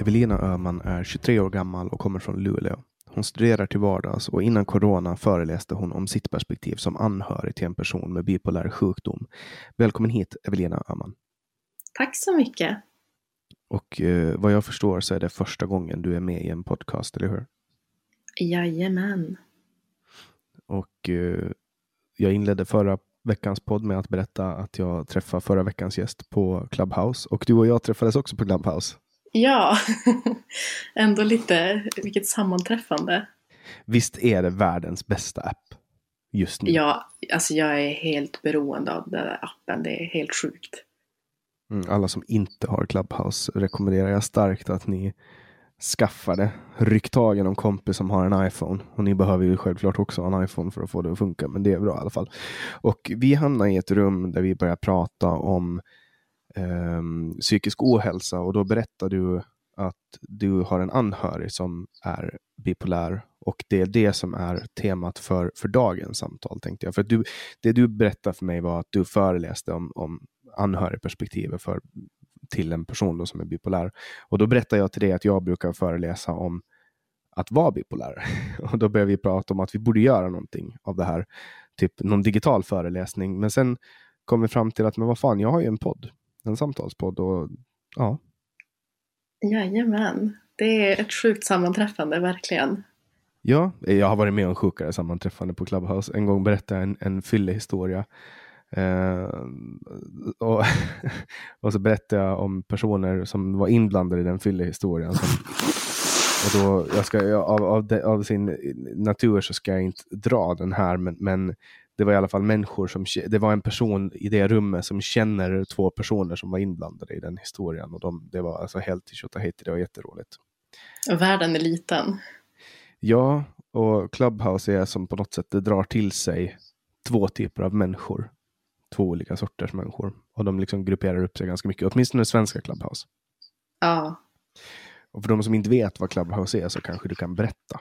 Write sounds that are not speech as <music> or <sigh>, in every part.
Evelina Öhman är 23 år gammal och kommer från Luleå. Hon studerar till vardags och innan corona föreläste hon om sitt perspektiv som anhörig till en person med bipolär sjukdom. Välkommen hit Evelina Öhman. Tack så mycket. Och eh, vad jag förstår så är det första gången du är med i en podcast, eller hur? Jajamän. Och eh, jag inledde förra veckans podd med att berätta att jag träffade förra veckans gäst på Clubhouse och du och jag träffades också på Clubhouse. Ja, <laughs> ändå lite, vilket sammanträffande. Visst är det världens bästa app just nu? Ja, alltså jag är helt beroende av den där appen. Det är helt sjukt. Mm, alla som inte har Clubhouse rekommenderar jag starkt att ni skaffar det. Ryck tag i någon kompis som har en iPhone. Och ni behöver ju självklart också en iPhone för att få det att funka, men det är bra i alla fall. Och vi hamnar i ett rum där vi börjar prata om eh, psykisk ohälsa och då berättar du att du har en anhörig som är bipolär och det är det som är temat för, för dagens samtal tänkte jag. För du, det du berättade för mig var att du föreläste om, om anhörigperspektivet för, till en person då som är bipolär. Och då berättade jag till dig att jag brukar föreläsa om att vara bipolär. <laughs> Och då började vi prata om att vi borde göra någonting av det här. Typ någon digital föreläsning. Men sen kom vi fram till att, men vad fan, jag har ju en podd en samtalspodd och ja. Jajamän, det är ett sjukt sammanträffande, verkligen. Ja, jag har varit med om sjukare sammanträffande på Clubhouse. En gång berättade jag en, en fyllehistoria. Eh, och, <laughs> och så berättade jag om personer som var inblandade i den fyllehistorien. Och då, jag ska, av, av, de, av, sin natur så ska jag inte dra den här, men, men det var i alla fall människor som, det var en person i det rummet som känner två personer som var inblandade i den historien och de, det var alltså helt till tjotahejti, det var jätteroligt. Världen är liten. Ja, och Clubhouse är som på något sätt, det drar till sig två typer av människor. två olika sorters människor. Och de liksom grupperar upp sig ganska mycket, åtminstone svenska Clubhouse. Ja. Och för de som inte vet vad Clubhouse är så kanske du kan berätta.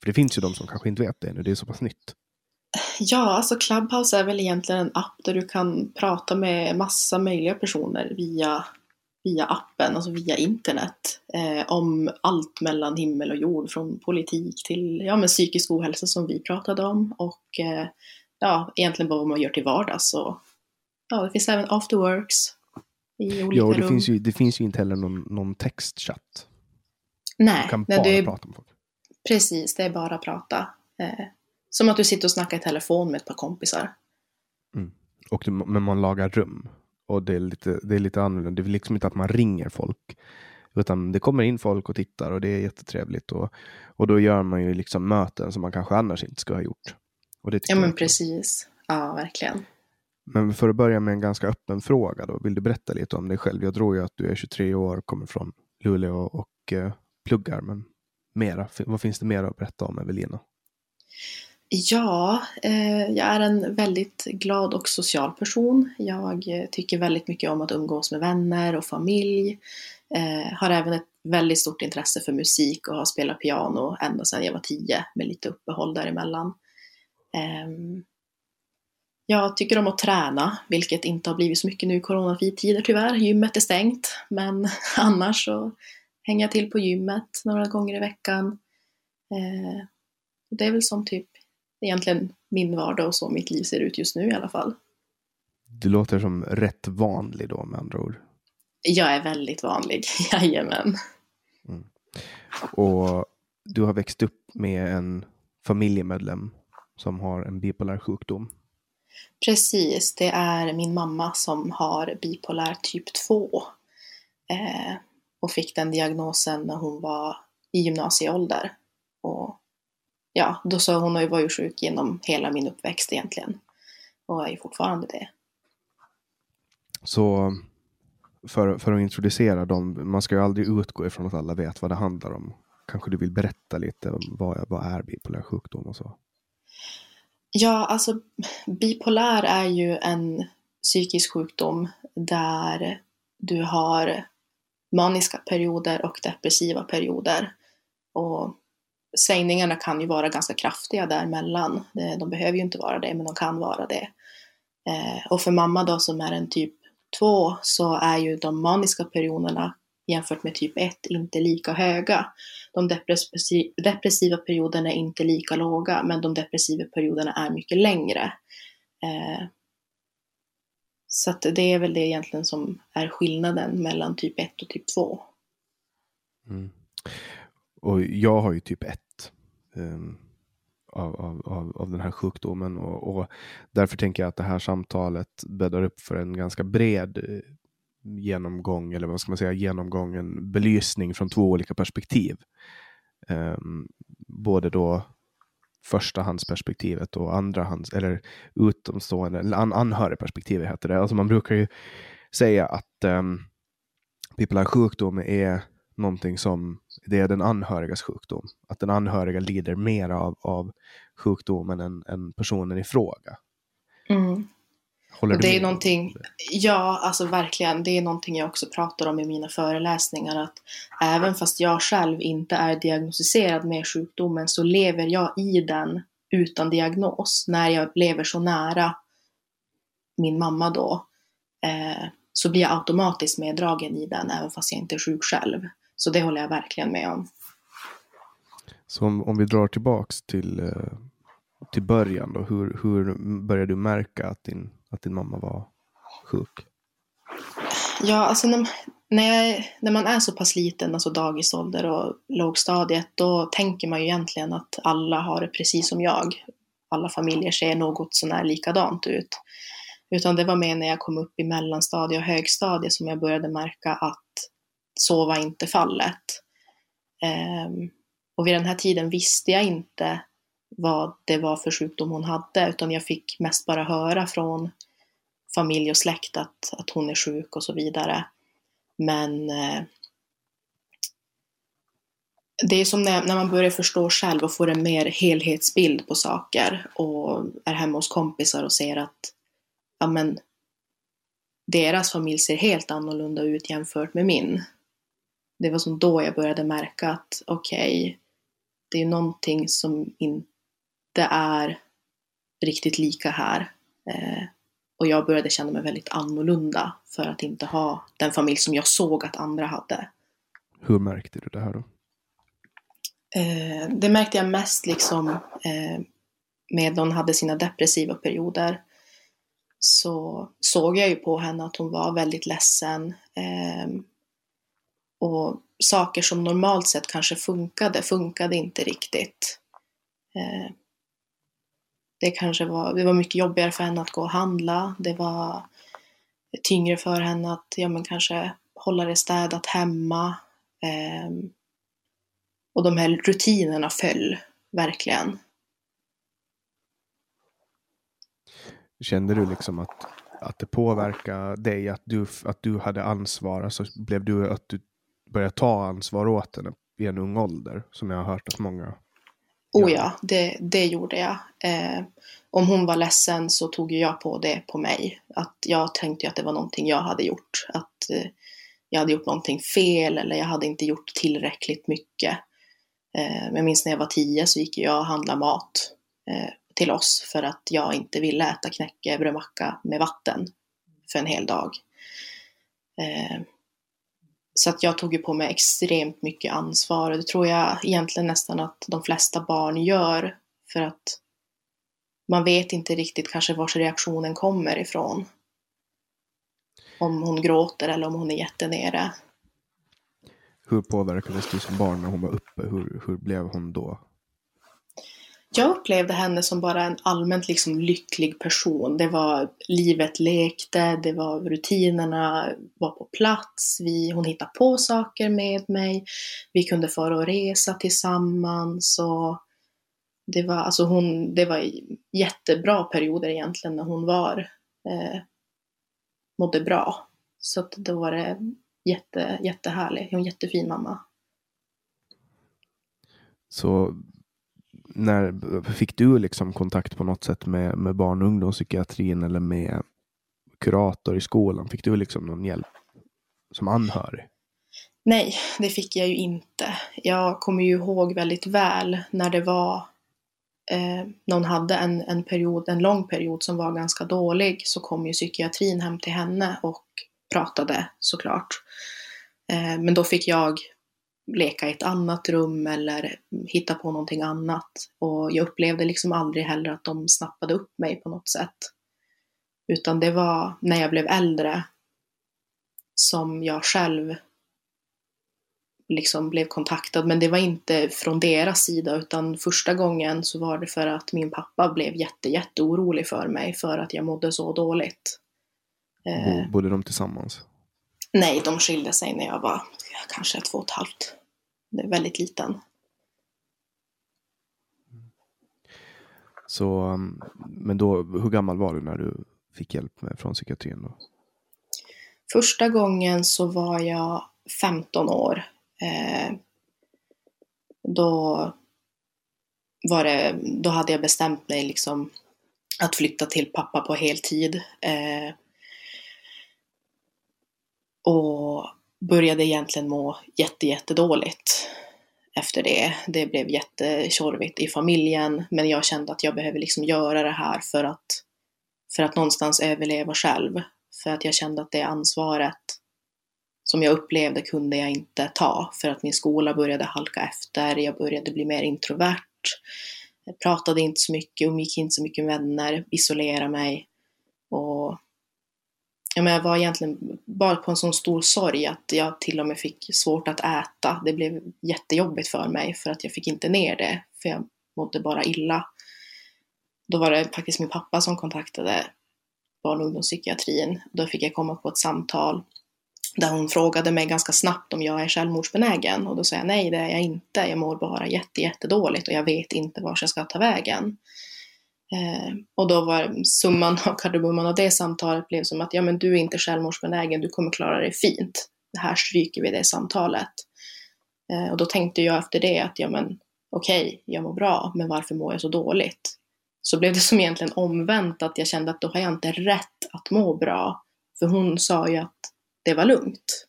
För det finns ju de som kanske inte vet det nu, det är så pass nytt. Ja, alltså Clubhouse är väl egentligen en app där du kan prata med massa möjliga personer via, via appen, alltså via internet. Eh, om allt mellan himmel och jord, från politik till ja, men psykisk ohälsa som vi pratade om och eh, ja, egentligen bara vad man gör till vardags. Och, ja, det finns även afterworks i olika Ja, och det rum. finns, ju, det finns ju inte heller någon, någon textchatt. Nej, Du kan bara är, prata med folk. precis, det är bara prata. Eh, som att du sitter och snackar i telefon med ett par kompisar. Och det, men man lagar rum. Och det är, lite, det är lite annorlunda. Det är liksom inte att man ringer folk. Utan det kommer in folk och tittar och det är jättetrevligt. Och, och då gör man ju liksom möten som man kanske annars inte skulle ha gjort. Och det Ja, men precis. Ja, verkligen. Men för att börja med en ganska öppen fråga då. Vill du berätta lite om dig själv? Jag tror ju att du är 23 år, kommer från Luleå och eh, pluggar. Men mera, vad finns det mer att berätta om Evelina? Ja, eh, jag är en väldigt glad och social person. Jag eh, tycker väldigt mycket om att umgås med vänner och familj. Eh, har även ett väldigt stort intresse för musik och har spelat piano ända sedan jag var tio med lite uppehåll däremellan. Ehm, jag tycker om att träna, vilket inte har blivit så mycket nu i coronatider tyvärr. Gymmet är stängt, men <laughs> annars så hänger jag till på gymmet några gånger i veckan. Det är väl som typ egentligen min vardag och så mitt liv ser ut just nu i alla fall. Du låter som rätt vanlig då med andra ord. Jag är väldigt vanlig, <laughs> jajamän. Och du har växt upp med en familjemedlem som har en bipolär sjukdom. Precis, det är min mamma som har bipolär typ 2. Eh, och fick den diagnosen när hon var i gymnasieålder. Och ja, då så hon har ju varit sjuk genom hela min uppväxt egentligen. Och är ju fortfarande det. Så för, för att introducera dem, man ska ju aldrig utgå ifrån att alla vet vad det handlar om. Kanske du vill berätta lite om vad, vad är bipolär sjukdom och så? Ja, alltså bipolär är ju en psykisk sjukdom där du har maniska perioder och depressiva perioder. Och svängningarna kan ju vara ganska kraftiga däremellan. De behöver ju inte vara det, men de kan vara det. Eh, och för mamma då som är en typ 2 så är ju de maniska perioderna jämfört med typ 1 inte lika höga. De depressiva perioderna är inte lika låga, men de depressiva perioderna är mycket längre. Eh, så att det är väl det egentligen som är skillnaden mellan typ 1 och typ 2. Mm. Och jag har ju typ ett um, av, av, av, av den här sjukdomen och, och därför tänker jag att det här samtalet bäddar upp för en ganska bred eh, genomgång, eller vad ska man säga, genomgången belysning från två olika perspektiv. Um, både då förstahandsperspektivet och andrahands, eller utomstående, eller an, anhörigperspektivet heter det. Alltså man brukar ju säga att um, bipolär sjukdom är någonting som, det är den anhörigas sjukdom. Att den anhöriga lider mer av, av sjukdomen än, än personen i fråga. Mm. Håller du det är med någonting, ja alltså verkligen, det är någonting jag också pratar om i mina föreläsningar att även fast jag själv inte är diagnostiserad med sjukdomen så lever jag i den utan diagnos när jag lever så nära min mamma då eh, så blir jag automatiskt meddragen i den även fast jag inte är sjuk själv. Så det håller jag verkligen med om. Så om, om vi drar tillbaks till, eh, till början då, hur, hur började du märka att din, att din mamma var sjuk? Ja, alltså när, när, jag, när man är så pass liten, alltså dagisålder och lågstadiet, då tänker man ju egentligen att alla har det precis som jag. Alla familjer ser något sånär likadant ut. Utan det var mer när jag kom upp i mellanstadie och högstadie som jag började märka att så var inte fallet. Ehm, och vid den här tiden visste jag inte vad det var för sjukdom hon hade, utan jag fick mest bara höra från familj och släkt att, att hon är sjuk och så vidare. Men eh, det är som när, när man börjar förstå själv och får en mer helhetsbild på saker och är hemma hos kompisar och ser att ja men, deras familj ser helt annorlunda ut jämfört med min. Det var som då jag började märka att okej, okay, det är någonting som inte är riktigt lika här. Eh, och jag började känna mig väldigt annorlunda för att inte ha den familj som jag såg att andra hade. Hur märkte du det här då? Eh, det märkte jag mest liksom eh, med hon hade sina depressiva perioder. Så såg jag ju på henne att hon var väldigt ledsen. Eh, och saker som normalt sett kanske funkade, funkade inte riktigt. Eh, det kanske var, det var mycket jobbigare för henne att gå och handla. Det var tyngre för henne att ja, men kanske hålla det städat hemma. Eh, och de här rutinerna föll verkligen. Kände du liksom att, att det påverkade dig, att du, att du hade ansvar? Alltså blev du att du började ta ansvar åt henne i en ung ålder? Som jag har hört att många Oh ja, det, det gjorde jag. Eh, om hon var ledsen så tog jag på det på mig. Att jag tänkte att det var någonting jag hade gjort. Att eh, jag hade gjort någonting fel eller jag hade inte gjort tillräckligt mycket. Eh, jag minns när jag var tio så gick jag och handlade mat eh, till oss för att jag inte ville äta knäckebrödmacka med vatten för en hel dag. Så att jag tog ju på mig extremt mycket ansvar och det tror jag egentligen nästan att de flesta barn gör för att man vet inte riktigt kanske var reaktionen kommer ifrån. Om hon gråter eller om hon är jättenere. Hur påverkades du som barn när hon var uppe? Hur, hur blev hon då? Jag upplevde henne som bara en allmänt liksom lycklig person. Det var livet lekte, det var rutinerna var på plats, vi, hon hittade på saker med mig, vi kunde fara och resa tillsammans och det var, alltså hon, det var jättebra perioder egentligen när hon var, eh, mådde bra. Så att då var det jätte, jättehärlig, hon är en jättefin mamma. Så när fick du liksom kontakt på något sätt med, med barn och ungdomspsykiatrin eller med kurator i skolan? Fick du liksom någon hjälp som anhörig? Nej, det fick jag ju inte. Jag kommer ju ihåg väldigt väl när det var eh, någon hade en, en period, en lång period som var ganska dålig så kom ju psykiatrin hem till henne och pratade såklart. Eh, men då fick jag leka i ett annat rum eller hitta på någonting annat. Och jag upplevde liksom aldrig heller att de snappade upp mig på något sätt. Utan det var när jag blev äldre som jag själv liksom blev kontaktad. Men det var inte från deras sida utan första gången så var det för att min pappa blev jätte, jätte orolig för mig för att jag mådde så dåligt. Bodde de tillsammans? Nej, de skilde sig när jag var kanske två och ett halvt. Det är väldigt liten. Så, um, men då, hur gammal var du när du fick hjälp med, från psykiatrin? Då? Första gången så var jag 15 år. Eh, då, var det, då hade jag bestämt mig liksom att flytta till pappa på heltid. Eh, och började egentligen må jätte, jättedåligt efter det. Det blev jättetjorvigt i familjen, men jag kände att jag behöver liksom göra det här för att, för att någonstans överleva själv. För att jag kände att det ansvaret som jag upplevde kunde jag inte ta för att min skola började halka efter, jag började bli mer introvert, jag pratade inte så mycket, umgick inte så mycket med vänner, isolerade mig och ja, men jag var egentligen bara på en sån stor sorg att jag till och med fick svårt att äta. Det blev jättejobbigt för mig för att jag fick inte ner det, för jag mådde bara illa. Då var det faktiskt min pappa som kontaktade barn och ungdomspsykiatrin. Då fick jag komma på ett samtal där hon frågade mig ganska snabbt om jag är självmordsbenägen och då sa jag nej, det är jag inte. Jag mår bara jätte, jättedåligt och jag vet inte vart jag ska ta vägen. Eh, och då var summan <laughs> av kardemumman av det samtalet blev som att ja men du är inte självmordsbenägen, du kommer klara dig fint. Det här stryker vi det samtalet. Eh, och då tänkte jag efter det att ja men okej, okay, jag mår bra, men varför mår jag så dåligt? så blev det som egentligen omvänt att jag kände att då har jag inte rätt att må bra. För hon sa ju att det var lugnt.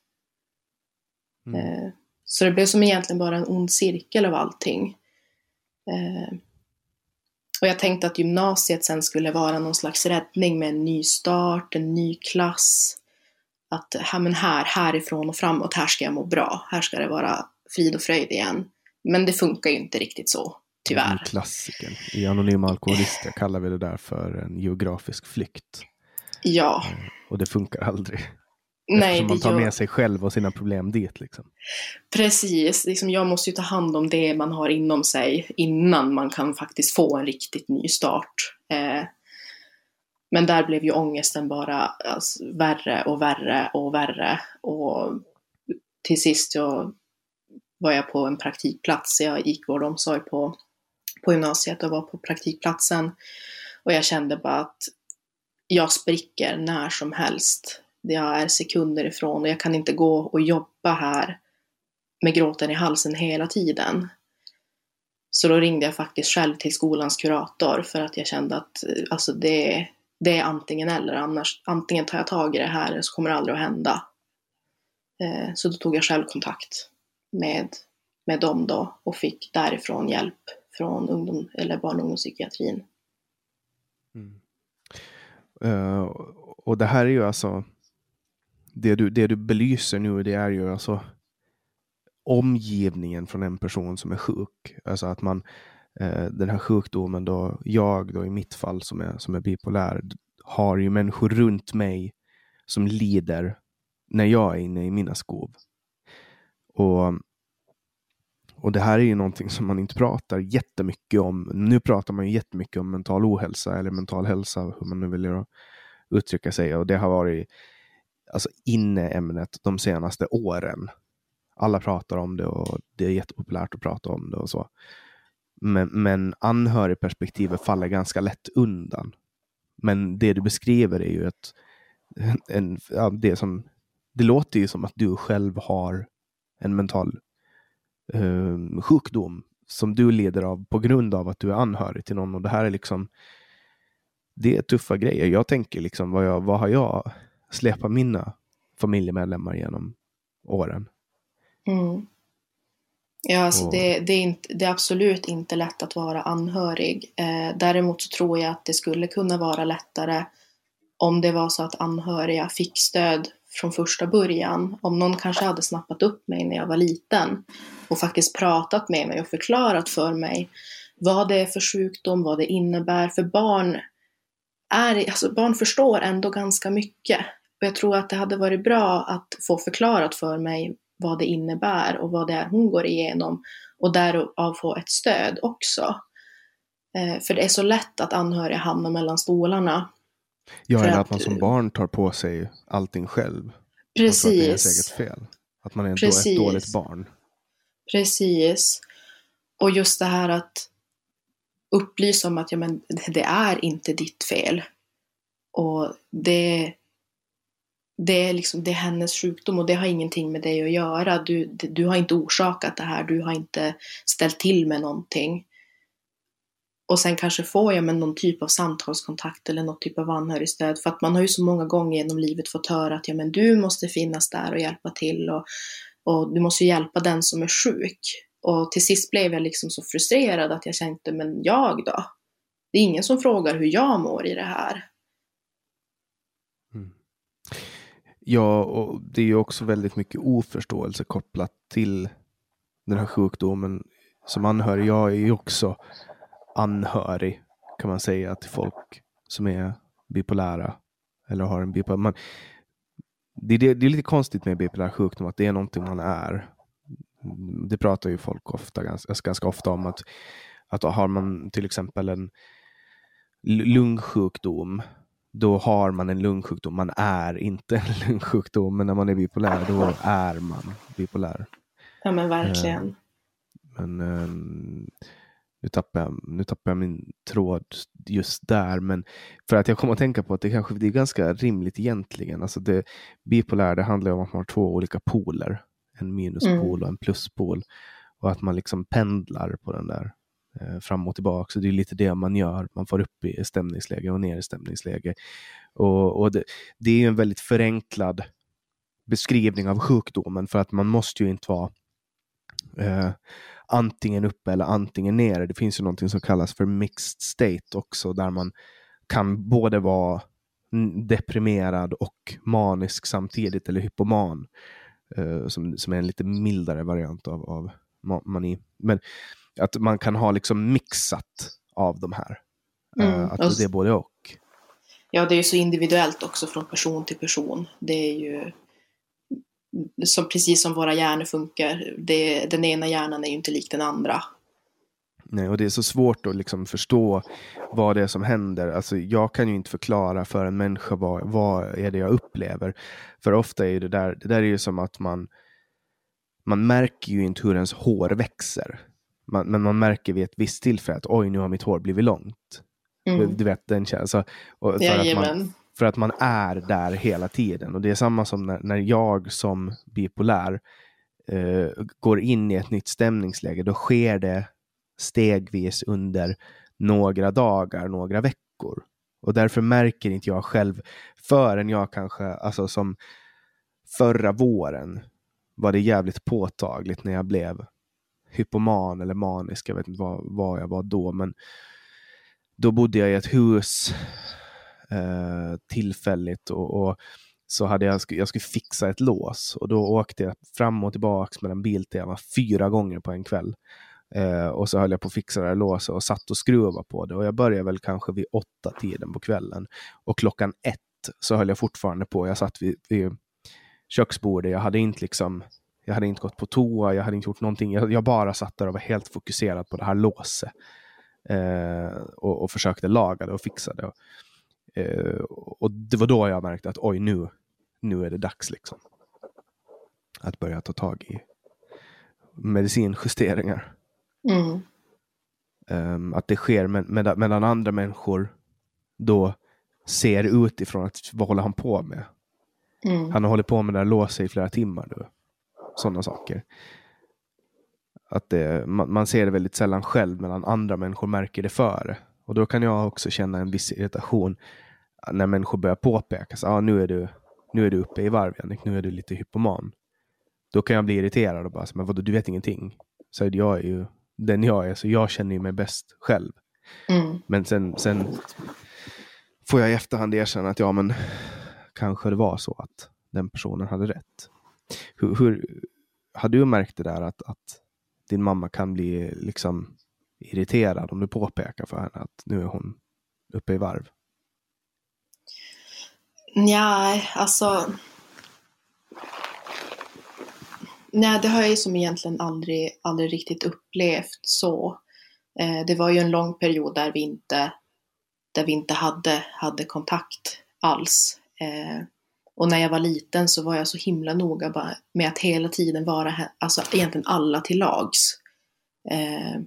Mm. Eh, så det blev som egentligen bara en ond cirkel av allting. Eh, och jag tänkte att gymnasiet sen skulle vara någon slags räddning med en ny start, en ny klass. Att här, men här, härifrån och framåt, här ska jag må bra. Här ska det vara frid och fröjd igen. Men det funkar ju inte riktigt så, tyvärr. Klassiken. I Anonyma Alkoholister kallar vi det där för en geografisk flykt. Ja. Eh, och det funkar aldrig. Nej, Eftersom man tar med sig själv och sina problem dit. Liksom. Precis, liksom jag måste ju ta hand om det man har inom sig innan man kan faktiskt få en riktigt ny start. Eh, men där blev ju ångesten bara alltså, värre och värre och värre. Och till sist så var jag på en praktikplats. Jag gick vård och omsorg på, på gymnasiet och var på praktikplatsen. Och jag kände bara att jag spricker när som helst jag är sekunder ifrån och jag kan inte gå och jobba här med gråten i halsen hela tiden. Så då ringde jag faktiskt själv till skolans kurator för att jag kände att eh, alltså det, det är antingen eller. Annars, antingen tar jag tag i det här eller så kommer det aldrig att hända. Eh, så då tog jag själv kontakt med, med dem då och fick därifrån hjälp från ungdom, eller barn och ungdomspsykiatrin. Mm. Uh, och det här är ju alltså det du, det du belyser nu det är ju alltså omgivningen från en person som är sjuk. Alltså att man, eh, den här sjukdomen då, jag då i mitt fall som är, som är bipolär, har ju människor runt mig som lider när jag är inne i mina skov. Och, och det här är ju någonting som man inte pratar jättemycket om. Nu pratar man ju jättemycket om mental ohälsa eller mental hälsa, hur man nu vill uttrycka sig. Och det har varit alltså inneämnet de senaste åren. Alla pratar om det och det är jättepopulärt att prata om det och så. Men, men anhörigperspektivet faller ganska lätt undan. Men det du beskriver är ju ett, <laughs> en, ja, det, som, det låter ju som att du själv har en mental eh, sjukdom som du lider av på grund av att du är anhörig till någon. Och det här är liksom, det är tuffa grejer. Jag tänker liksom, vad, jag, vad har jag släpa mina familjemedlemmar genom åren. Mm. Ja, alltså och... det, det, är inte, det är absolut inte lätt att vara anhörig. Eh, däremot så tror jag att det skulle kunna vara lättare om det var så att anhöriga fick stöd från första början. Om någon kanske hade snappat upp mig när jag var liten och faktiskt pratat med mig och förklarat för mig vad det är för sjukdom, vad det innebär. För barn, är, alltså barn förstår ändå ganska mycket. Och jag tror att det hade varit bra att få förklarat för mig vad det innebär och vad det är hon går igenom och därav få ett stöd också. Eh, för det är så lätt att anhöriga hamnar mellan stolarna. Ja, eller att, att, man som barn tar på sig allting själv. Precis. att det är eget fel. Att man är Precis. ett dåligt barn. Precis. Och just det här att upplysa om att ja, men, det är inte ditt fel. Och det det är, liksom, det är hennes sjukdom och det har ingenting med dig att göra. Du, du har inte orsakat det här, du har inte ställt till med någonting. Och sen kanske får jag med någon typ av samtalskontakt eller något typ av anhörigstöd. För att man har ju så många gånger genom livet fått höra att ja, men du måste finnas där och hjälpa till och, och du måste hjälpa den som är sjuk. Och till sist blev jag liksom så frustrerad att jag kände, men jag då? Det är ingen som frågar hur jag mår i det här. Ja, och det är ju också väldigt mycket oförståelse kopplat till den här sjukdomen. Som anhörig, jag är ju också anhörig kan man säga till folk som är bipolära. Eller har en bipolär. Man, det, det, det är lite konstigt med bipolär sjukdom att det är någonting man är. Det pratar ju folk ofta, ganska, alltså ganska ofta om att, att har man till exempel en lungsjukdom då har man en lungsjukdom. Man är inte en <laughs> lungsjukdom, men när man är bipolär, då är man bipolär. Ja, men verkligen. Eh, men eh, nu, tappar jag, nu tappar jag min tråd just där, men för att jag kommer att tänka på att det kanske det är ganska rimligt egentligen. Alltså det, bipolär, det handlar om att man har två olika poler. En minuspol mm. och en pluspol. Och att man liksom pendlar på den där Eh, fram och tillbaka. Så det är lite det man gör. Man får upp i stämningsläge och ner i stämningsläge. Och, och det, det är en väldigt förenklad beskrivning av sjukdomen för att man måste ju inte vara eh, antingen uppe eller antingen nere. Det finns ju någonting som kallas för mixed state också där man kan både vara deprimerad och manisk samtidigt eller hypoman eh, som, som är en lite mildare variant av, av mani. Men att man kan ha liksom mixat av de här. Eh, mm. att det är både och. Ja, det är ju så individuellt också från person till person. Det är ju som, precis som våra hjärnor funkar. Det, den ena hjärnan är ju inte lik den andra. Nej, och det är så svårt att liksom förstå vad det är som händer. Alltså, jag kan ju inte förklara för en människa vad, vad är det jag upplever. För ofta är det där, det där är ju som att man, man märker ju inte hur ens hår växer. Man, men man märker vid ett visst tillfälle att oj, nu har mitt hår blivit långt. Mm. Du vet den känslan. För, att man, för att man är där hela tiden. Och det är samma som när, när jag som bipolär eh, går in i ett nytt stämningsläge. Då sker det stegvis under några dagar, några veckor. Och därför märker inte jag själv förrän jag kanske, alltså som förra våren var det jävligt påtagligt när jag blev hypoman eller manisk. Jag vet inte vad, vad jag var då, men då bodde jag i ett hus eh, tillfälligt och, och, så hade jag, jag skulle fixa ett lås och då åkte jag fram och tillbaks med en bil tills jag var fyra gånger på en kväll. Eh, och så höll jag på att fixa det här låset och satt och skruvade på det. Och jag började väl kanske vid åtta tiden på kvällen. Och klockan ett så höll jag fortfarande på. Jag satt vid, vid köksbordet. Jag hade inte liksom jag hade inte gått på toa, jag hade inte gjort någonting. Jag, jag bara satt där och var helt fokuserad på det här låset. Eh, och, och, försökte laga det och fixa det. Och, eh, och det var då jag märkte att oj, nu, nu är det dags liksom. Att börja ta tag i medicinjusteringar. Mm. Um, att det sker med, med, medan andra människor då ser utifrån att vad håller han på med? Mm. Han har hållit på med det här låset i flera timmar nu. Sådana saker. Att det, man, man, ser det väldigt sällan själv medan andra människor märker det före. Och då kan jag också känna en viss irritation när människor börjar påpeka att ah, nu, är du, nu är du uppe i varv Jannik, nu är du lite hypoman. Då kan jag bli irriterad och bara, men vadå, du vet ingenting. Så jag är ju den jag är, så jag känner ju mig bäst själv. Mm. Men sen, sen får jag i efterhand erkänna att ja, men kanske det var så att den personen hade rätt. Hur, hur har du märkt det där att, att din mamma kan bli liksom irriterad om du påpekar för henne att nu är hon uppe i varv? Nej, alltså Nej, det har jag ju som egentligen aldrig, aldrig riktigt upplevt så. Eh, det var ju en lång period där vi inte, där vi inte hade, hade kontakt alls. Eh, och när jag var liten så var jag så himla noga med att hela tiden vara, alltså egentligen alla till lags. Eh,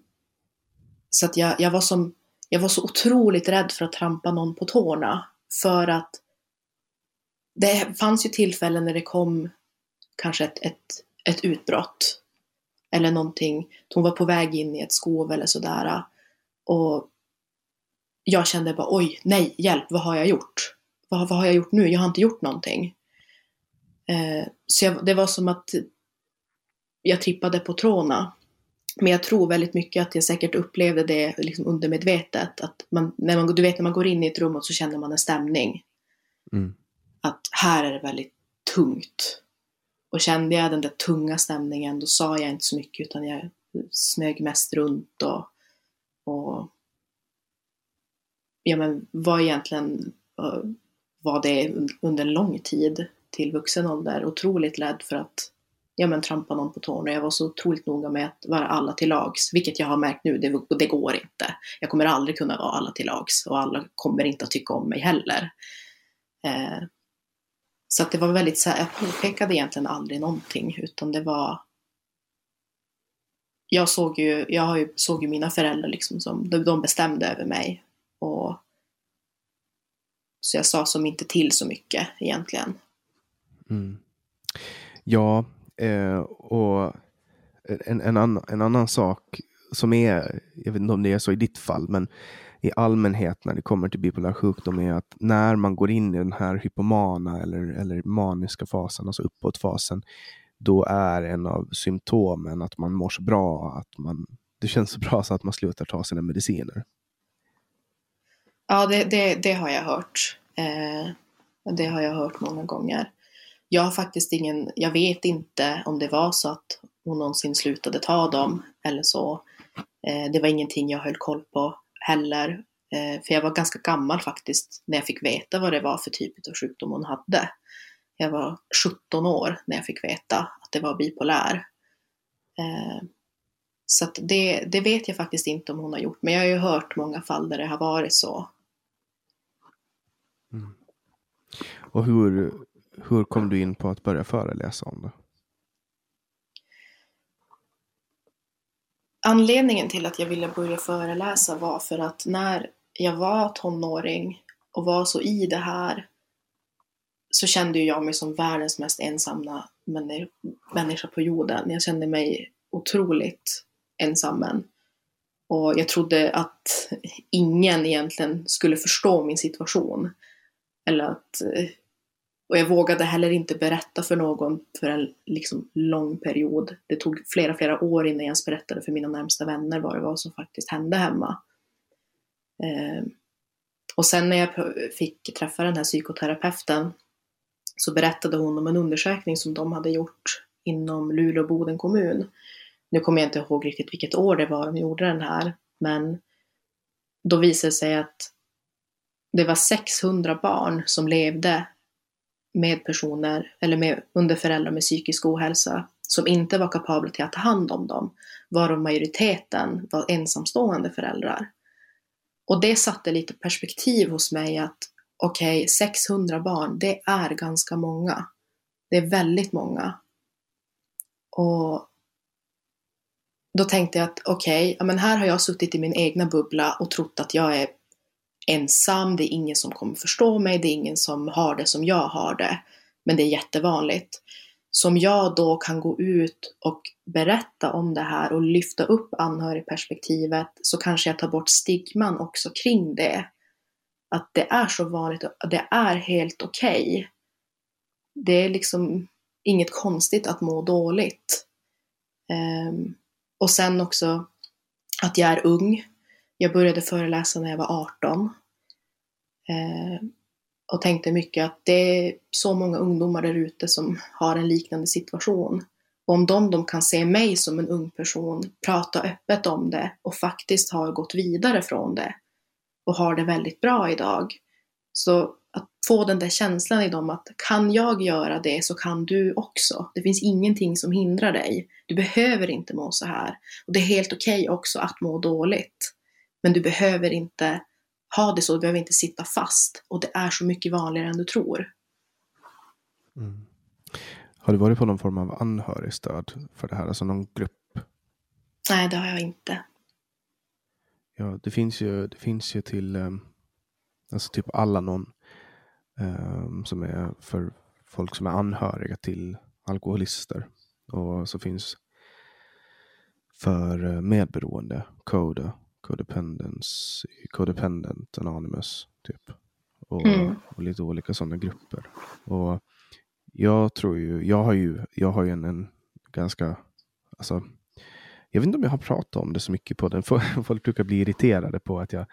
så att jag, jag, var som, jag var så otroligt rädd för att trampa någon på tårna. För att det fanns ju tillfällen när det kom kanske ett, ett ett utbrott. Eller någonting. Hon var på väg in i ett skov eller sådär. Och jag kände bara oj, nej, hjälp, vad har jag gjort? Vad, vad har jag gjort nu? Jag har inte gjort någonting. Eh, så jag, det var som att jag trippade på tråna. Men jag tror väldigt mycket att jag säkert upplevde det liksom undermedvetet. Att man, när man, du vet när man går in i ett rum och så känner man en stämning. Mm. Att här är det väldigt tungt. Och kände jag den där tunga stämningen då sa jag inte så mycket utan jag smög mest runt och, och ja, men var egentligen var det under lång tid till vuxen ålder otroligt rädd för att ja, men, trampa någon på tårna. Jag var så otroligt noga med att vara alla till lags, vilket jag har märkt nu, det, det går inte. Jag kommer aldrig kunna vara alla till lags och alla kommer inte att tycka om mig heller. Eh, så att det var väldigt så här, jag påpekade egentligen aldrig någonting utan det var jag såg ju, jag såg ju mina föräldrar liksom som, de bestämde över mig. Och, så jag sa som inte till så mycket egentligen. Mm. Ja, eh, och en, en, annan, en annan sak som är, jag vet inte om det är så i ditt fall, men i allmänhet när det kommer till bipolär sjukdom är att när man går in i den här hypomana eller, eller maniska fasen, alltså uppåtfasen, då är en av symptomen att man mår så bra, att man, det känns så bra så att man slutar ta sina mediciner. Ja, det, det, det har jag hört. Eh, det har jag hört många gånger. Jag har faktiskt ingen, jag vet inte om det var så att hon någonsin slutade ta dem eller så. Eh, det var ingenting jag höll koll på heller. Eh, för jag var ganska gammal faktiskt när jag fick veta vad det var för typ av sjukdom hon hade. Jag var 17 år när jag fick veta att det var bipolär. Eh, så det, det vet jag faktiskt inte om hon har gjort, men jag har ju hört många fall där det har varit så. Mm. Och hur, hur kom du in på att börja föreläsa om det? Anledningen till att jag ville börja föreläsa var för att när jag var tonåring och var så i det här så kände jag mig som världens mest ensamma människa på jorden. Jag kände mig otroligt ensam. Och jag trodde att ingen egentligen skulle förstå min situation. Eller att, eh, och jag vågade heller inte berätta för någon för en liksom lång period. Det tog flera, flera år innan jag ens berättade för mina närmsta vänner vad det var som faktiskt hände hemma. Ehm, och sen när jag fick träffa den här psykoterapeuten så berättade hon om en undersökning som de hade gjort inom Luleå Boden kommun. Nu kommer jag inte ihåg riktigt vilket år det var de gjorde den här, men då visade det sig att det var 600 barn som levde med personer, eller med, under föräldrar med psykisk ohälsa, som inte var kapabla till att ta hand om dem, varav majoriteten var ensamstående föräldrar. Och det satte lite perspektiv hos mig att okej, okay, 600 barn, det är ganska många. Det är väldigt många. Och då tänkte jag att okej, okay, men här har jag suttit i min egna bubbla och trott att jag är ensam, det är ingen som kommer förstå mig, det är ingen som har det som jag har det. Men det är jättevanligt. Som jag då kan gå ut och berätta om det här och lyfta upp anhörigperspektivet så kanske jag tar bort stigman också kring det. Att det är så vanligt och det är helt okej. Okay. Det är liksom inget konstigt att må dåligt. Um, och sen också att jag är ung. Jag började föreläsa när jag var 18. Eh, och tänkte mycket att det är så många ungdomar där ute som har en liknande situation. Och om de, de kan se mig som en ung person, prata öppet om det och faktiskt har gått vidare från det och har det väldigt bra idag. Så att få den där känslan i dem att kan jag göra det så kan du också. Det finns ingenting som hindrar dig. Du behöver inte må så här. Och det är helt okej okay också att må dåligt. Men du behöver inte ha det så, du behöver inte sitta fast. Och det är så mycket vanligare än du tror. Mm. Har du varit på någon form av anhörigstöd för det här, alltså någon grupp? Nej, det har jag inte. Ja, det finns ju, det finns ju till um, alltså typ Allanon um, som är för folk som är anhöriga till alkoholister. Och så finns för uh, medberoende, CODA, Codependence, Codependent Anonymous, typ. Och, mm. och lite olika sådana grupper. Och jag tror ju, jag har ju, jag har ju en, en ganska, alltså, jag vet inte om jag har pratat om det så mycket på den. <laughs> Folk brukar bli irriterade på att jag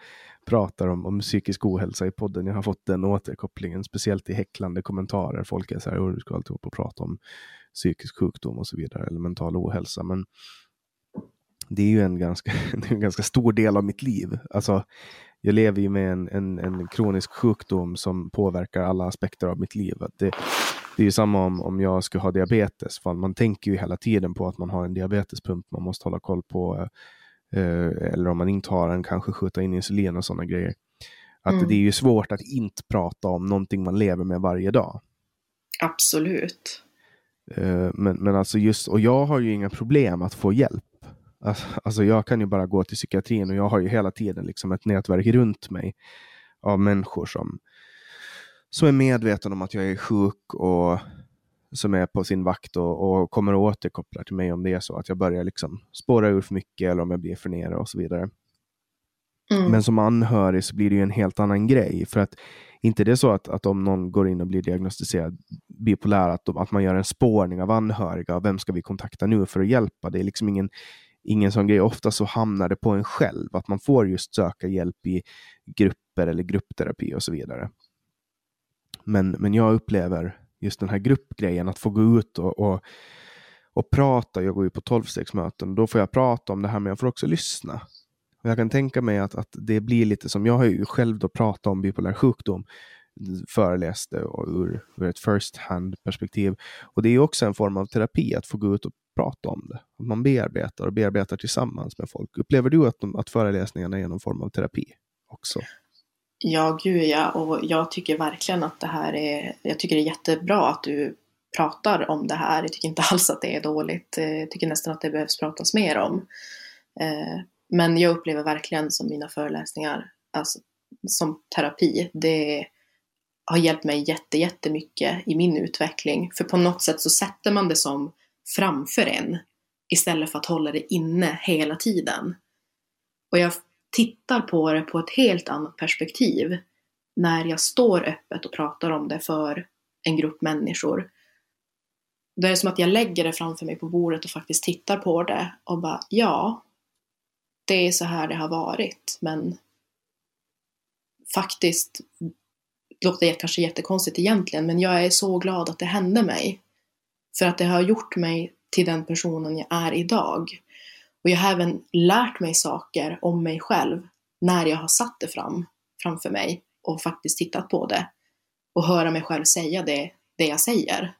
pratar om, om psykisk ohälsa i podden. Jag har fått den återkopplingen, speciellt i häcklande kommentarer. Folk är så här, du ska alltid upp och prata om psykisk sjukdom och så vidare, eller mental ohälsa. Men det är ju en ganska, <laughs> en ganska stor del av mitt liv. Alltså, jag lever ju med en, en, en kronisk sjukdom som påverkar alla aspekter av mitt liv. Det, det är ju samma om, om jag skulle ha diabetes. För man tänker ju hela tiden på att man har en diabetespump man måste hålla koll på. Eh, eller om man inte har en, kanske skjuta in insulin och sådana grejer. Att mm. det är ju svårt att inte prata om någonting man lever med varje dag. Absolut. Eh, men, men alltså just, och jag har ju inga problem att få hjälp. Alltså jag kan ju bara gå till psykiatrin och jag har ju hela tiden liksom ett nätverk runt mig av människor som, som är medvetna om att jag är sjuk och som är på sin vakt och, och kommer och återkopplar till mig om det är så att jag börjar liksom spåra ur för mycket eller om jag blir för nere och så vidare. Mm. Men som anhörig så blir det ju en helt annan grej. För att inte det är så att, att om någon går in och blir diagnostiserad bipolär, att, att man gör en spårning av anhöriga. Vem ska vi kontakta nu för att hjälpa? Det är liksom ingen, ingen sån grej. Ofta så hamnar det på en själv, att man får just söka hjälp i grupper eller gruppterapi och så vidare. Men, men jag upplever just den här gruppgrejen, att få gå ut och, och, och prata. Jag går ju på tolvstegsmöten, då får jag prata om det här, men jag får också lyssna. Och jag kan tänka mig att, att det blir lite som, jag har ju själv då pratat om bipolär sjukdom, föreläste och ur, ur ett first hand perspektiv. Och det är också en form av terapi, att få gå ut och prata om det. Att man bearbetar och bearbetar tillsammans med folk. Upplever du att, att föreläsningarna är någon form av terapi också? Ja, gud ja. Och jag tycker verkligen att det här är, jag tycker det är jättebra att du pratar om det här. Jag tycker inte <laughs> alls att det är dåligt. Jag tycker nästan att det behövs pratas mer om. Eh, men jag upplever verkligen som mina föreläsningar, alltså, som terapi, det har hjälpt mig jätte, jättemycket i min utveckling. För på något sätt så sätter man det som framför en istället för att hålla det inne hela tiden. Och jag tittar på det på ett helt annat perspektiv när jag står öppet och pratar om det för en grupp människor. Det är som att jag lägger det framför mig på bordet och faktiskt tittar på det och bara ja, det är så här det har varit, men faktiskt det låter kanske jättekonstigt egentligen, men jag är så glad att det hände mig. För att det har gjort mig till den personen jag är idag. Och jag har även lärt mig saker om mig själv när jag har satt det fram, framför mig och faktiskt tittat på det. Och höra mig själv säga det, det jag säger.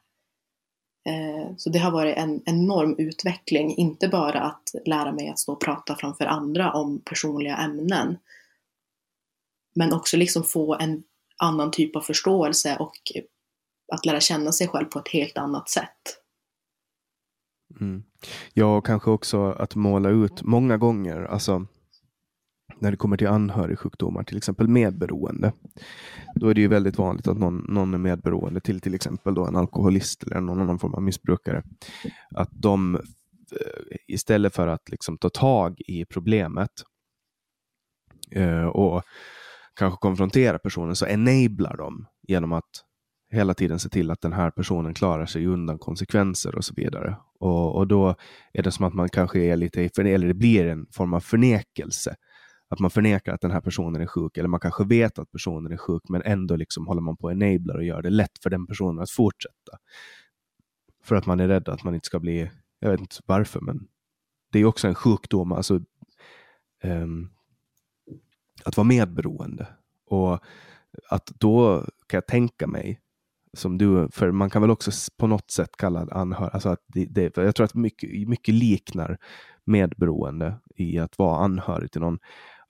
Eh, så det har varit en enorm utveckling, inte bara att lära mig att stå och prata framför andra om personliga ämnen, men också liksom få en annan typ av förståelse och att lära känna sig själv på ett helt annat sätt. Mm. Ja, och kanske också att måla ut många gånger, alltså när det kommer till anhörigsjukdomar, till exempel medberoende. Då är det ju väldigt vanligt att någon, någon är medberoende till till exempel då en alkoholist eller någon annan form av missbrukare. Att de eh, istället för att liksom ta tag i problemet eh, och kanske konfrontera personen så enablar de genom att hela tiden se till att den här personen klarar sig undan konsekvenser och så vidare. Och, och då är det som att man kanske är lite, eller det blir en form av förnekelse. Att man förnekar att den här personen är sjuk, eller man kanske vet att personen är sjuk, men ändå liksom håller man på att enabla och gör det lätt för den personen att fortsätta. För att man är rädd att man inte ska bli, jag vet inte varför, men det är också en sjukdom, alltså um, att vara medberoende. Och att då kan jag tänka mig som du, för man kan väl också på något sätt kalla det anhörig, alltså att det, det, jag tror att mycket, mycket liknar medberoende i att vara anhörig till någon.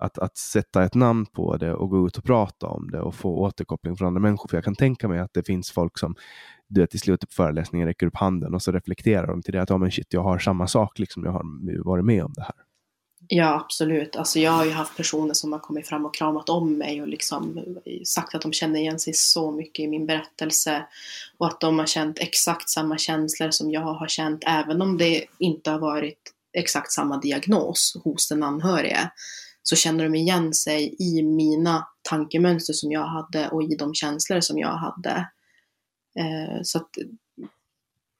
Att, att sätta ett namn på det och gå ut och prata om det och få återkoppling från andra människor. För jag kan tänka mig att det finns folk som du vet, i slutet på föreläsningen räcker upp handen och så reflekterar de till det att ja, men shit, jag har samma sak, liksom, jag har varit med om det här. Ja, absolut. Alltså jag har ju haft personer som har kommit fram och kramat om mig och liksom eh, sagt att de känner igen sig så mycket i min berättelse och att de har känt exakt samma känslor som jag har känt, även om det inte har varit exakt samma diagnos hos den anhörige, så känner de igen sig i mina tankemönster som jag hade och i de känslor som jag hade. Eh, så att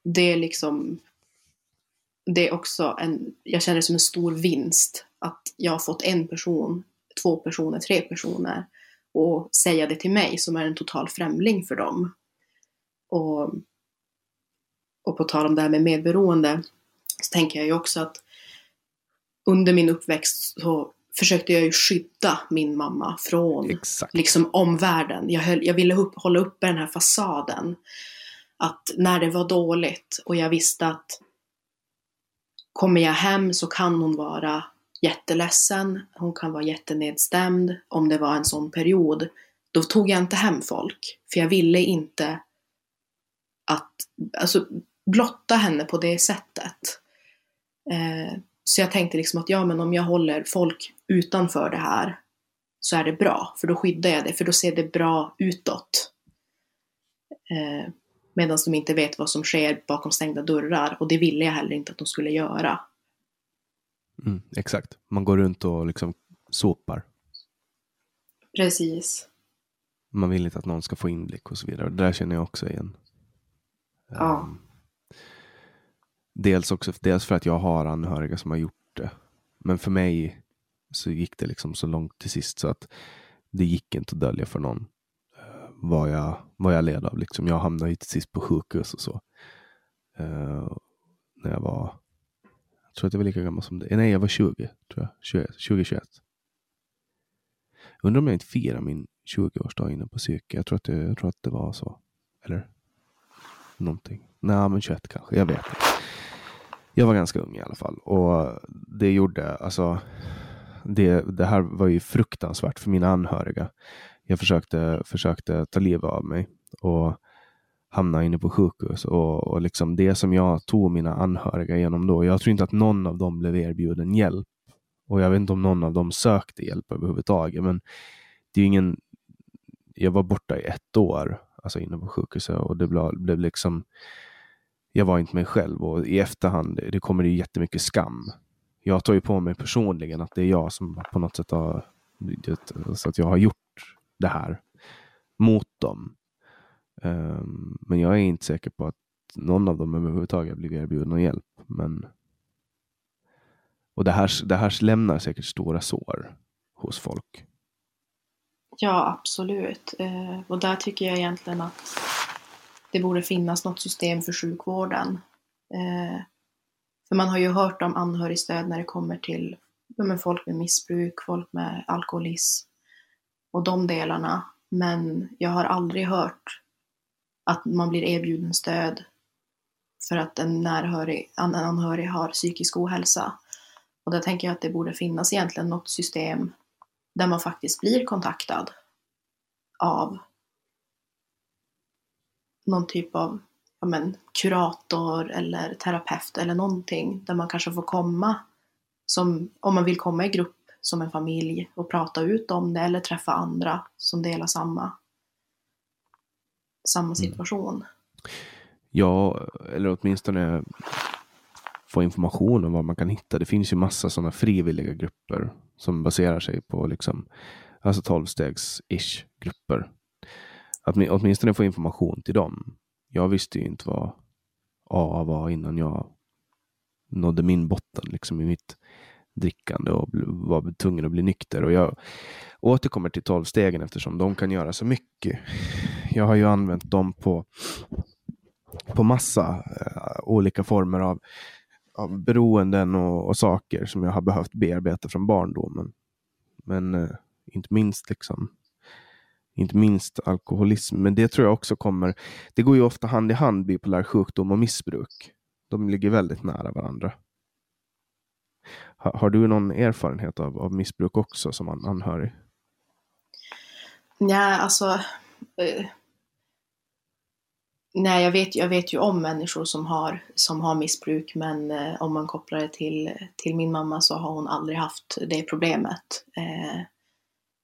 det är liksom det är också en, jag känner det som en stor vinst att jag har fått en person, två personer, tre personer och säga det till mig som är en total främling för dem. Och, och på tal om det här med medberoende så tänker jag ju också att under min uppväxt så försökte jag ju skydda min mamma från Exakt. liksom omvärlden. Jag, höll, jag ville upp, hålla uppe den här fasaden. Att när det var dåligt och jag visste att Kommer jag hem så kan hon vara jätteledsen, hon kan vara jättenedstämd om det var en sån period. Då tog jag inte hem folk, för jag ville inte att, alltså blotta henne på det sättet. Eh, så jag tänkte liksom att ja, men om jag håller folk utanför det här så är det bra, för då skyddar jag det, för då ser det bra utåt. Eh, Medan de inte vet vad som sker bakom stängda dörrar. Och det ville jag heller inte att de skulle göra. Mm, exakt. Man går runt och liksom sopar. Precis. Man vill inte att någon ska få inblick och så vidare. Det där känner jag också igen. Ja. Um, dels, också, dels för att jag har anhöriga som har gjort det. Men för mig så gick det liksom så långt till sist så att det gick inte att dölja för någon vad, jag, vad jag led av. Liksom. Jag hamnade ju till sist på sjukhus och så. Uh, när jag var, jag tror att jag var lika gammal som det. Nej, jag var 20, tror jag. 20, 21. Undrar om jag inte firar min 20-årsdag inne på psyke. Jag tror, att det, jag tror att det var så. Eller? Någonting. Nej, men 21 kanske. Jag vet inte. Jag var ganska ung i alla fall. Och det gjorde, alltså. Det, det här var ju fruktansvärt för mina anhöriga. Jag försökte, försökte ta livet av mig. Och hamna inne på sjukhus. Och, och liksom det som jag tog mina anhöriga genom då. Jag tror inte att någon av dem blev erbjuden hjälp. Och jag vet inte om någon av dem sökte hjälp överhuvudtaget. Men det är ingen, jag var borta i ett år, alltså inne på sjukhuset och det blev, blev liksom, jag var inte mig själv och i efterhand, det kommer det jättemycket skam. Jag tar ju på mig personligen att det är jag som på något sätt har, så att jag har gjort det här mot dem. Um, men jag är inte säker på att någon av dem överhuvudtaget blivit erbjuden någon hjälp. Men... Och det här, det här lämnar säkert stora sår hos folk. Ja, absolut. Eh, och där tycker jag egentligen att det borde finnas något system för sjukvården. Eh, för man har ju hört om anhörigstöd när det kommer till ja, med folk med missbruk, folk med alkoholism och de delarna. Men jag har aldrig hört att man blir erbjuden stöd för att en, närhörig, en anhörig har psykisk ohälsa. Och där tänker jag att det borde finnas egentligen något system där man faktiskt blir kontaktad av någon typ av ja men, kurator eller terapeut eller någonting där man kanske får komma som, om man vill komma i grupp som en familj och prata ut om det eller träffa andra som delar samma, samma mm. situation. Mm. Ja, eller åtminstone få information om vad man kan hitta. Det finns ju massa sådana frivilliga grupper som baserar sig på liksom, alltså 12-stegs-ish grupper. Att åtminstone få information till dem. Jag visste ju inte vad AA var innan jag nådde min botten liksom i mitt drickande och var tvungen att bli nykter. Och jag återkommer till tolvstegen eftersom de kan göra så mycket. Jag har ju använt dem på, på massa uh, olika former av av beroenden och, och, saker som jag har behövt bearbeta från barndomen. Men eh, inte minst liksom inte minst alkoholism. Men det tror jag också kommer. Det går ju ofta hand i hand, bipolär sjukdom och missbruk. De ligger väldigt nära varandra. Har, har du någon erfarenhet av, av missbruk också som an, anhörig? Nej, alltså eh, Nej, jag vet, jag vet ju om människor som har, som har missbruk men eh, om man kopplar det till, till min mamma så har hon aldrig haft det problemet. Eh,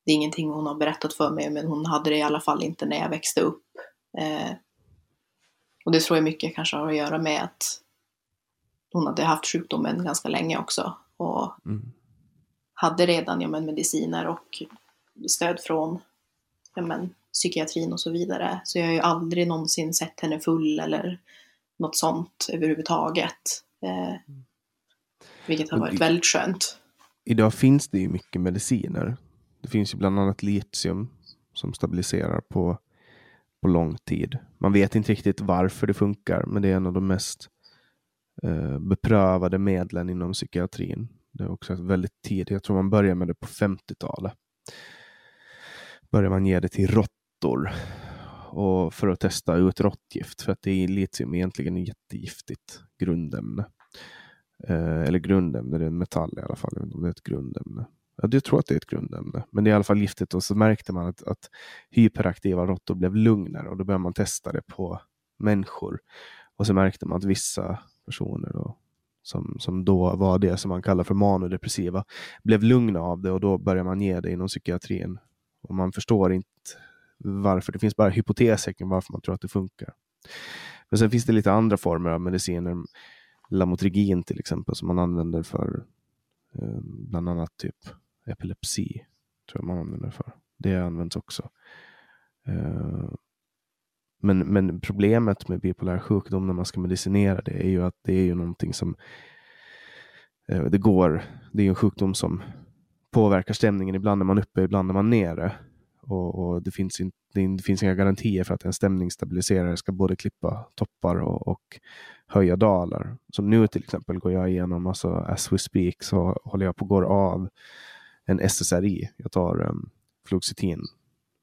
det är ingenting hon har berättat för mig men hon hade det i alla fall inte när jag växte upp. Eh, och det tror jag mycket kanske har att göra med att hon hade haft sjukdomen ganska länge också och mm. hade redan ja, men, mediciner och stöd från ja, men, psykiatrin och så vidare. Så jag har ju aldrig någonsin sett henne full eller något sånt överhuvudtaget. Eh, vilket har varit väldigt skönt. Idag finns det ju mycket mediciner. Det finns ju bland annat litium som stabiliserar på, på lång tid. Man vet inte riktigt varför det funkar, men det är en av de mest Eh, beprövade medlen inom psykiatrin. Det är också väldigt tidigt. Jag tror man började med det på 50-talet. Började man ge det till råttor och för att testa ut råttgift för att det är litium egentligen ett jättegiftigt grundämne. Eh, eller grundämne, det är en metall i alla fall, jag om det är ett grundämne. Ja, jag tror att det är ett grundämne, men det är i alla fall giftigt och så märkte man att, att hyperaktiva råttor blev lugnare och då började man testa det på människor. Och så märkte man att vissa personer då, som, som då var det som man kallar för manodepressiva blev lugna av det och då började man ge det inom psykiatrin. Och man förstår inte varför. Det finns bara hypoteser kring varför man tror att det funkar. Men sen finns det lite andra former av mediciner. Lamotrigin till exempel som man använder för eh, bland annat typ epilepsi. Tror jag man använder för. Det används också. Eh, men, men problemet med bipolär sjukdom när man ska medicinera det är ju att det är ju någonting som eh, det går. Det är en sjukdom som påverkar stämningen. Ibland är man uppe, ibland är man nere. Och, och det, finns in, det, finns inga garantier för att en stämningsstabiliserare ska både klippa toppar och, och höja dalar. Som nu till exempel går jag igenom, alltså as we speak, så håller jag på att gå av en SSRI. Jag tar um, fluoxetin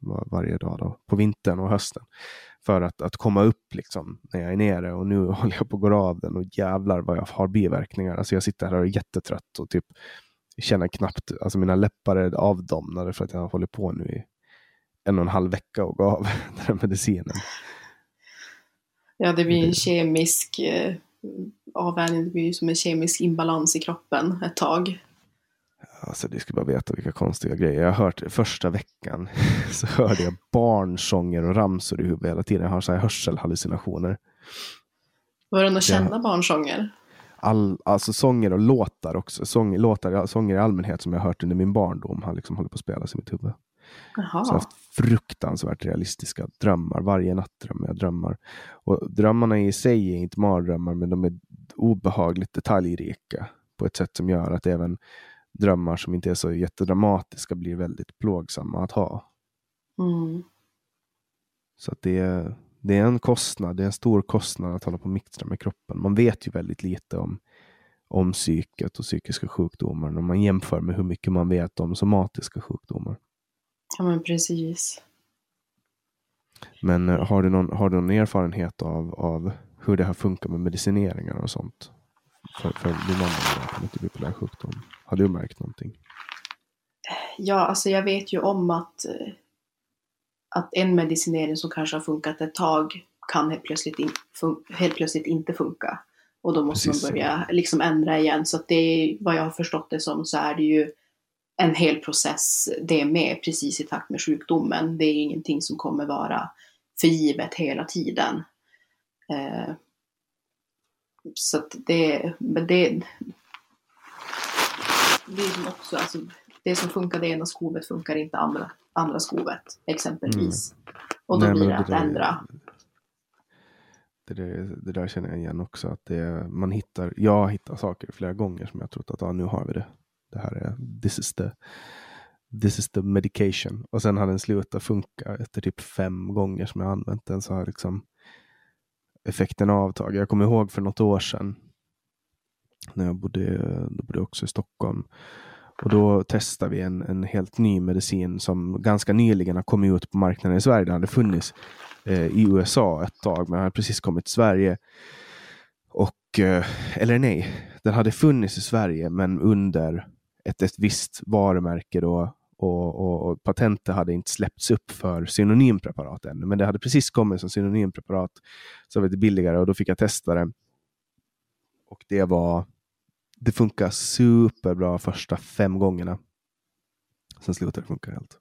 var, varje dag då, på vintern och hösten. För att, att komma upp liksom när jag är nere och nu <laughs> håller jag på att gå av den och jävlar vad jag har biverkningar. Alltså jag sitter här och är jättetrött och typ känner knappt, alltså mina läppar är avdomnade för att jag håller på nu i en och en halv vecka och gå av <laughs> den här medicinen. Ja, det blir en kemisk eh, avvänjning, det blir som en kemisk imbalans i kroppen ett tag. Alltså, du ska bara veta vilka konstiga grejer. Jag har hört första veckan <laughs> så hörde jag barnsånger och ramsor i huvudet hela tiden. Jag har så här hörselhallucinationer. Var det några kända barnsånger? All, alltså sånger och låtar också. Sång, låtar, sånger i allmänhet som jag hört under min barndom har liksom hållit på att spelas i mitt huvud. Jaha. Så jag har haft fruktansvärt realistiska drömmar. Varje natt drömmer jag drömmar. Och drömmarna i sig är inte mardrömmar, men de är obehagligt detaljrika på ett sätt som gör att även drömmar som inte är så jättedramatiska blir väldigt plågsamma att ha. Mm. Så att det, är, det är en kostnad, det är en stor kostnad att hålla på och mixtra med kroppen. Man vet ju väldigt lite om, om psyket och psykiska sjukdomar när man jämför med hur mycket man vet om somatiska sjukdomar. Ja men precis. Men eh, har du någon, har du någon erfarenhet av, av hur det här funkar med medicineringar och sånt? För, för din mamma med bipolär sjukdom. Har du märkt någonting? Ja, alltså jag vet ju om att, eh, att en medicinering som kanske har funkat ett tag kan helt plötsligt, in, fun helt plötsligt inte funka. Och då måste Precis. man börja liksom ändra igen. Så att det är, vad jag har förstått det som så är det ju en hel process det med precis i takt med sjukdomen. Det är ingenting som kommer vara förgivet hela tiden. Eh, så att det, men det, det är som också, alltså, det som funkar det ena skovet funkar inte andra, andra skovet exempelvis. Mm. Och då Nej, blir det, det att där, ändra. Det där, det där känner jag igen också. Att det, man hittar, jag hittar saker flera gånger som jag trott att ah, nu har vi det. Det här är, this is the, this is the medication. Och sen har den slutat funka efter typ fem gånger som jag använt den så har liksom effekten avtagit. Jag kommer ihåg för något år sedan när jag bodde, då bodde också i Stockholm. Och då testade vi en, en helt ny medicin som ganska nyligen har kommit ut på marknaden i Sverige. Den hade funnits eh, i USA ett tag, men hade precis kommit till Sverige. Och, eh, eller nej, den hade funnits i Sverige, men under ett, ett visst varumärke då, och, och, och patentet hade inte släppts upp för synonympreparat ännu, men det hade precis kommit som synonympreparat, så var det billigare och då fick jag testa det. Och det var, det funkar superbra första fem gångerna. Sen slutade det funka helt.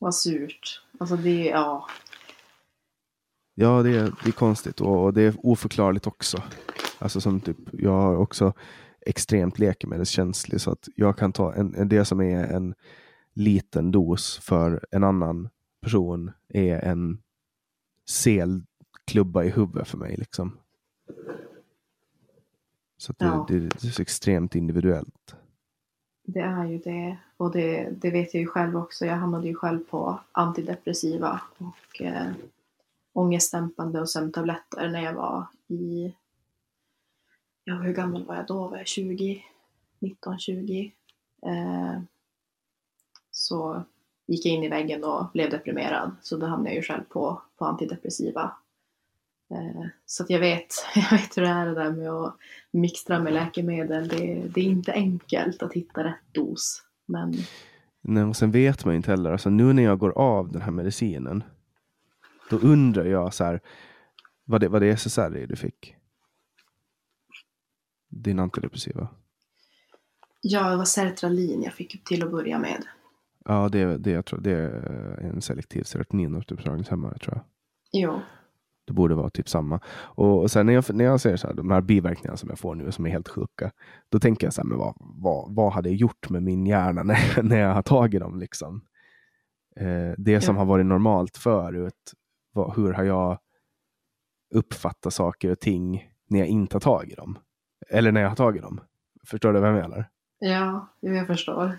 Vad surt. Alltså det, ja. Ja, det är, det är konstigt och, och det är oförklarligt också. Alltså som typ, jag har också extremt läkemedelskänslig så att jag kan ta en, en, det som är en liten dos för en annan person är en selklubba i huvudet för mig. Liksom. Så det, ja. det, det, är så extremt individuellt. Det är ju det. Och det, det vet jag ju själv också. Jag hamnade ju själv på antidepressiva och eh, ångestdämpande och sömntabletter när jag var i... Ja, hur gammal var jag då? Var jag 20? 19, 20? Eh, så gick jag in i väggen och blev deprimerad. Så då hamnade jag ju själv på, på antidepressiva. Eh, så att jag vet, <laughs> jag vet hur det är det där med att mixtra med läkemedel. Det, det är inte enkelt att hitta rätt dos. Men... Nej, och sen vet man ju inte heller. Alltså, nu när jag går av den här medicinen. Då undrar jag så här. Vad det, vad det är SSRI du fick? Din antidepressiva? Ja, det var sertralin jag fick till att börja med. Ja, det, det, jag tror, det är en selektiv serotoninåterupptagningshämmare tror jag. Jo. Det borde vara typ samma. Och, och sen när jag, när jag ser så här, de här biverkningarna som jag får nu som är helt sjuka. Då tänker jag så här, men vad, vad, vad hade jag gjort med min hjärna <laughs> när, när jag har tagit dem? Liksom? Eh, det som Ja. har varit normalt förut. Vad, hur har jag uppfattat saker och ting när jag inte har tagit dem? Eller när jag har tagit dem. Förstår du vad jag menar? Ja, jag förstår.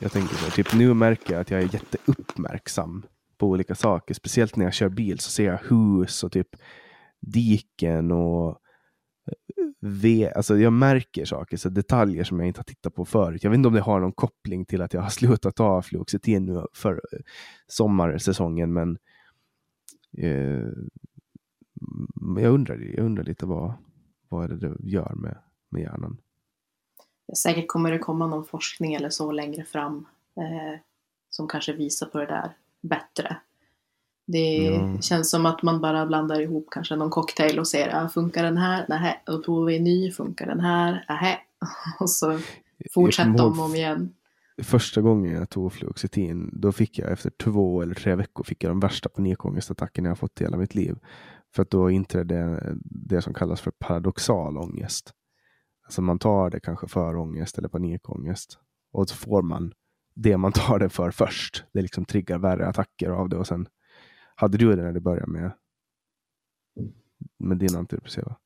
Jag tänker så, typ nu märker jag att jag är jätteuppmärksam på olika saker. Speciellt när jag kör bil så ser jag hus och typ diken och eh, ve, alltså jag märker saker, så detaljer som jag inte har tittat på förut. Jag vet inte om det har någon koppling till att jag har <laughs> slutat ta fluoxetin nu för eh, sommarsäsongen, men eh, jag undrar, jag undrar lite vad, vad är det det gör med, med hjärnan. Säkert kommer det komma någon forskning eller så längre fram eh, som kanske visar på det där bättre. Det Ja. känns som att man bara blandar ihop kanske någon cocktail och ser, ah, funkar den här? Nej, då provar vi en ny. Funkar den här? Nej. <laughs> Och så fortsätter om och om igen. första gången jag tog fluoxetin, då fick jag efter två eller tre veckor fick jag de värsta panikångestattackerna jag har fått i hela mitt liv. För att då inträdde det som kallas för paradoxal ångest. Alltså man tar det kanske för ångest eller panikångest. Och så får man det man tar det för först. Det liksom triggar värre attacker av det. Och sen hade du det när du började med, med din antidepressiva?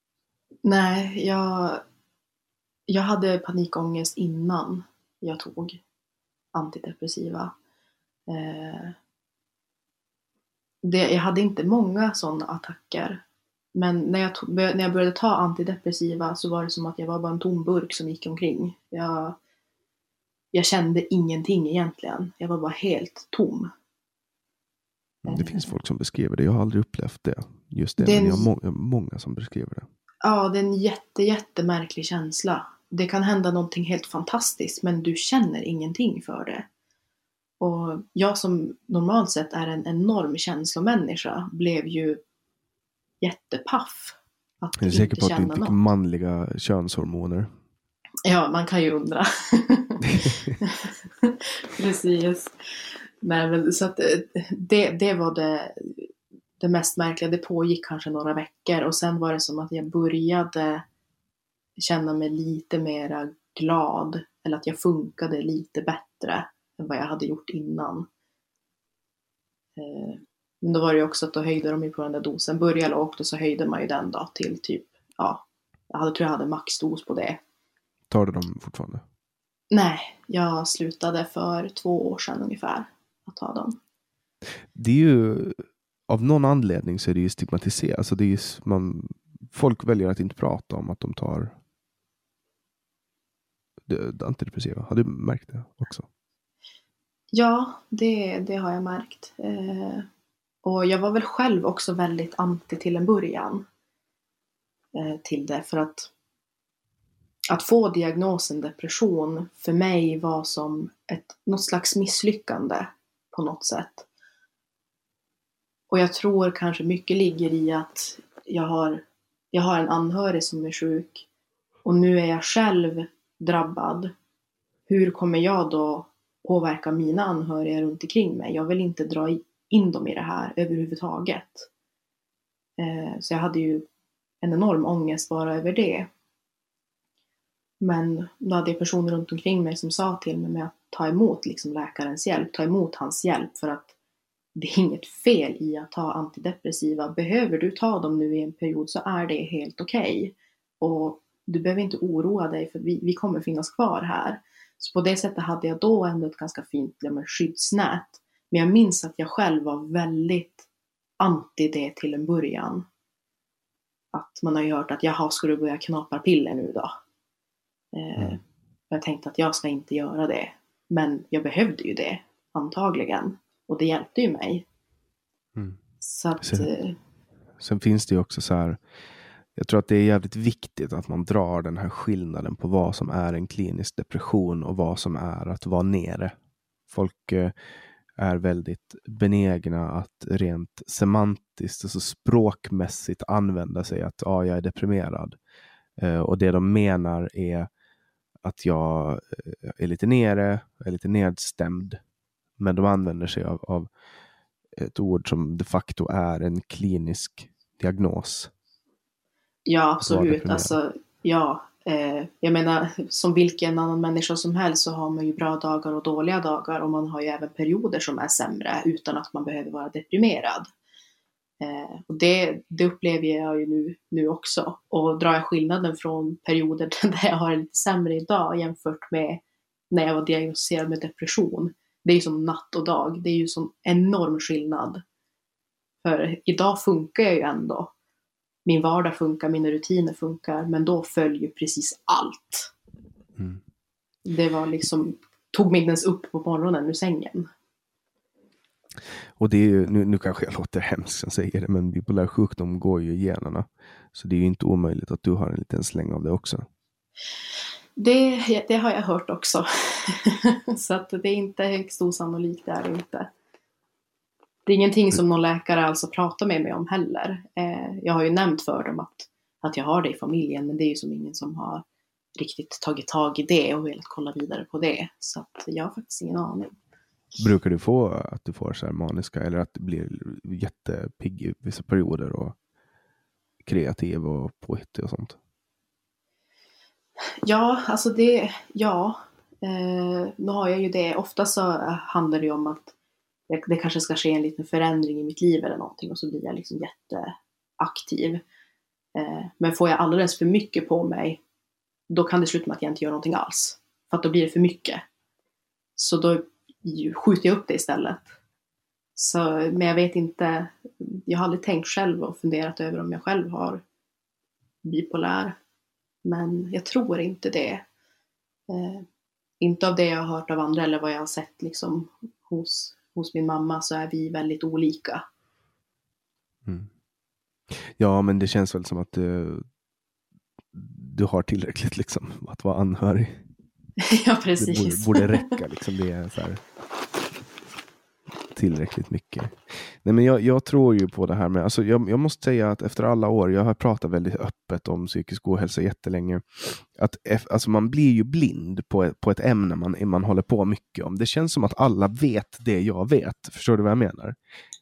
Nej, jag, jag hade panikångest innan jag tog antidepressiva. Eh, det, jag hade inte många sådana attacker. Men när jag, tog, när jag började ta antidepressiva så var det som att jag var bara en tom burk som gick omkring. Jag, jag kände ingenting egentligen. Jag var bara helt tom. Det finns folk som beskriver det. Jag har aldrig upplevt det. Just det, Det men jag har må- många som beskriver det. Ja, det är en jätte, jättemärklig känsla. Det kan hända någonting helt fantastiskt men du känner ingenting för det. Och jag som normalt sett är en enorm känslomänniska blev ju jättepaff. Att Jag är säker på att du inte fick något. manliga könshormoner. Ja, man kan ju undra. <laughs> <laughs> Precis. Men så att eh, det, det var det, det mest märkliga. Det pågick kanske några veckor och sen var det som att jag började känna mig lite mera glad. Eller att jag funkade lite bättre än vad jag hade gjort innan. Eh, men då var det ju också att då höjde de ju på den där dosen. Började lågt och så höjde man ju den då till typ, ja, jag hade, tror jag hade maxdos på det. Tar du dem fortfarande? Nej, jag slutade för två år sedan ungefär att ta dem. Det är ju av någon anledning så är det ju stigmatiserat. Alltså det är ju, man, folk väljer att inte prata om att de tar det, det antidepressiva. Har du märkt det också? Ja, det, det har jag märkt. Eh, och jag var väl själv också väldigt anti till en början. Eh, till det för att att få diagnosen depression för mig var som ett, något slags misslyckande på något sätt. Och jag tror kanske mycket ligger i att jag har, jag har en anhörig som är sjuk och nu är jag själv drabbad. Hur kommer jag då påverka mina anhöriga runt omkring mig? Jag vill inte dra in dem i det här överhuvudtaget. Eh, så jag hade ju en enorm ångest bara över det. Men då hade jag personer runt omkring mig som sa till mig med att ta emot liksom läkarens hjälp, ta emot hans hjälp för att det är inget fel i att ta antidepressiva. Behöver du ta dem nu i en period så är det helt okej. Och du behöver inte oroa dig för vi, vi kommer finnas kvar här. Så på det sättet hade jag då ändå ett ganska fint ja, men, skyddsnät. Men jag minns att jag själv var väldigt anti det till en början. Att man har ju hört att jaha, ska du börja knapra piller nu då? Eh, Mm. Jag tänkte att jag ska inte göra det. Men jag behövde ju det, antagligen. Och det hjälpte ju mig. Mm. Så att, Så- eh, Sen finns det ju också så här. Jag tror att det är jävligt viktigt att man drar den här skillnaden på vad som är en klinisk depression och vad som är att vara nere. Folk eh, är väldigt benägna att rent semantiskt, alltså språkmässigt använda sig att ah, jag är deprimerad. Eh, och det de menar är att jag eh, är lite nere, är lite nedstämd. Men de använder sig av, av ett ord som de facto är en klinisk diagnos. Ja, absolut. Alltså, ja, eh, jag menar, som vilken annan människa som helst så har man ju bra dagar och dåliga dagar och man har ju även perioder som är sämre utan att man behöver vara deprimerad. Eh, och det, det upplever jag ju nu, nu också. Och drar jag skillnaden från perioder <laughs> där jag har det lite sämre idag jämfört med när jag var diagnostiserad med depression. Det är ju som natt och dag. Det är ju som enorm skillnad. För idag funkar jag ju ändå. Min vardag funkar, mina rutiner funkar, men då följer precis allt. Mm. Det var liksom, tog mig inte ens upp på morgonen ur sängen. Och det är ju, nu, nu kanske jag låter hemskt som säger det, men bipolär sjukdom går ju i generna. Så det är ju inte omöjligt att du har en liten släng av det också. Det, det har jag hört också. <laughs> så att det är inte högst osannolikt, det är det inte. Det är ingenting som någon läkare alltså pratar med mig om heller. Eh, jag har ju nämnt för dem att, att jag har det i familjen, men det är ju som ingen som har riktigt tagit tag i det och velat kolla vidare på det. Så att jag har faktiskt ingen aning. Brukar du få att du får så här maniska eller att du blir jättepigg i vissa perioder och kreativ och påhittig och sånt? Ja, alltså det, ja. Eh, nu har jag ju det. Ofta så eh, handlar det ju om att det kanske ska ske en liten förändring i mitt liv eller någonting och så blir jag liksom jätteaktiv. Eh, men får jag alldeles för mycket på mig, då kan det sluta med att jag inte gör någonting alls. För att då blir det för mycket. Så då skjuter jag upp det istället. Så, men jag vet inte, jag har aldrig tänkt själv och funderat över om jag själv har bipolär. Men jag tror inte det. Eh, inte av det jag har hört av andra eller vad jag har sett liksom hos, hos min mamma så är vi väldigt olika. Mm. Ja, men det känns väl som att du, du har tillräckligt liksom att vara anhörig. <laughs> ja, precis. Det borde, borde <laughs> räcka liksom. Det är så här, tillräckligt mycket. Nej, men jag, jag, tror ju på det här med, alltså jag, jag, måste säga att efter alla år, jag har pratat väldigt öppet om psykisk ohälsa jättelänge, att alltså man blir ju blind på ett, på ett ämne man, man håller på mycket om. Det känns som att alla vet det jag vet. Förstår du vad jag menar?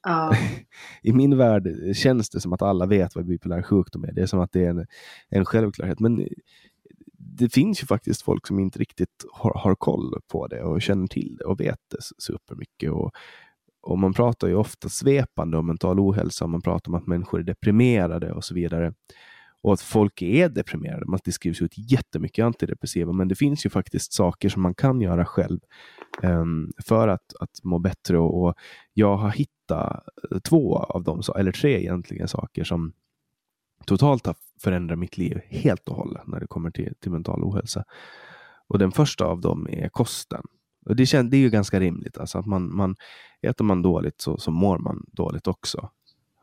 Ja. <laughs> I min värld känns det som att alla vet vad bipolär sjukdom är. Det är som att det är en, en självklarhet. Men det finns ju faktiskt folk som inte riktigt har, har koll på det och känner till det och vet det supermycket. Och, och man pratar ju ofta svepande om mental ohälsa, man pratar om att människor är deprimerade och så vidare. Och att folk är deprimerade. Man, det skrivs ut jättemycket antidepressiva, men det finns ju faktiskt saker som man kan göra själv um, för att, att må bättre. Och, och, jag har hittat eh, två av dem, eller tre egentligen, saker som totalt har förändrat mitt liv helt och hållet när det kommer till, till mental ohälsa. Och den första av dem är kosten. Och det, känns, det är ju ganska rimligt. Alltså att man, man, äter man dåligt så, så mår man dåligt också.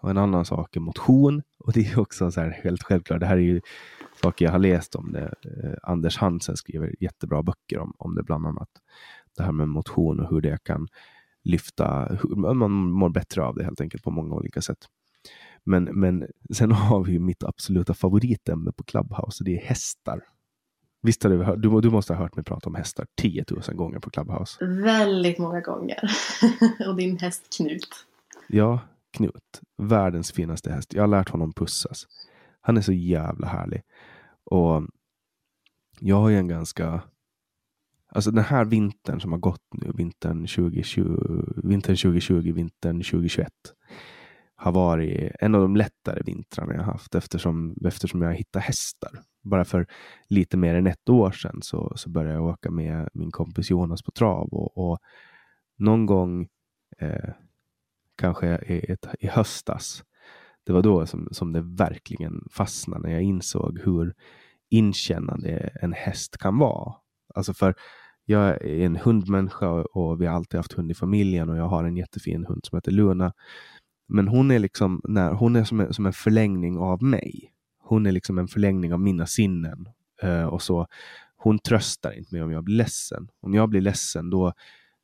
Och en annan sak är motion. Och det är också så här helt självklart. Det här är ju saker jag har läst om det. Eh, Anders Hansen skriver jättebra böcker om, om det bland annat. Det här med motion och hur det kan lyfta, hur man mår bättre av det helt enkelt på många olika sätt. Men, men sen <laughs> har vi mitt absoluta favoritämne på Clubhouse och det är hästar. Visst har du, du, du måste ha hört mig prata om hästar 10 000 gånger på Clubhouse? Väldigt många gånger. <laughs> och din häst Knut. Ja, Knut. Världens finaste häst. Jag har lärt honom pussas. Han är så jävla härlig. Och jag har ju en ganska... Alltså den här vintern som har gått nu, vintern 2020, vintern 2020, vintern 2021 har varit en av de lättare vintrarna jag haft eftersom, eftersom jag hittade hästar. Bara för lite mer än ett år sedan så, så började jag åka med min kompis Jonas på trav och, och någon gång eh, kanske i, i höstas, det var då som, som det verkligen fastnade när jag insåg hur inkännande en häst kan vara. Alltså för jag är en hundmänniska och vi har alltid haft hund i familjen och jag har en jättefin hund som heter Luna men hon är liksom när, hon är som en, som en förlängning av mig. Hon är liksom en förlängning av mina sinnen. Eh, och så. Hon tröstar inte mig om jag blir ledsen. Om jag blir ledsen då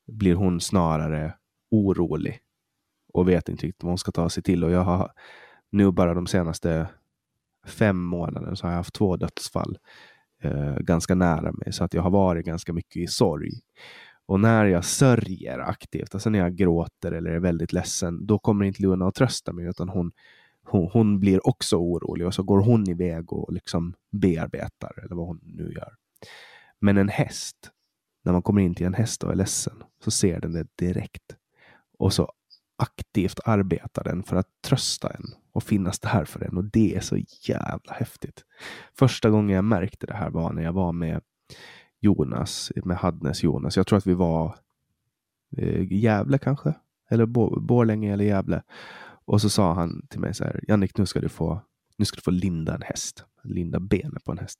blir hon snarare orolig och vet inte riktigt vad hon ska ta sig till. Och jag har nu bara de senaste fem månaderna så har jag haft två dödsfall eh, ganska nära mig. Så att jag har varit ganska mycket i sorg. Och när jag sörjer aktivt, alltså när jag gråter eller är väldigt ledsen, då kommer inte Luna att trösta mig, utan hon, hon, hon, blir också orolig och så går hon iväg och liksom bearbetar eller vad hon nu gör. Men en häst, när man kommer in till en häst och är ledsen, så ser den det direkt. Och så aktivt arbetar den för att trösta en och finnas där för en. Och det är så jävla häftigt. Första gången jag märkte det här var när jag var med Jonas, med Hadnes Jonas. Jag tror att vi var eh, Gävle kanske, eller Borlänge eller Gävle. Och så sa han till mig så här, Jannik, nu ska du få, nu ska du få linda en häst. Linda benet på en häst.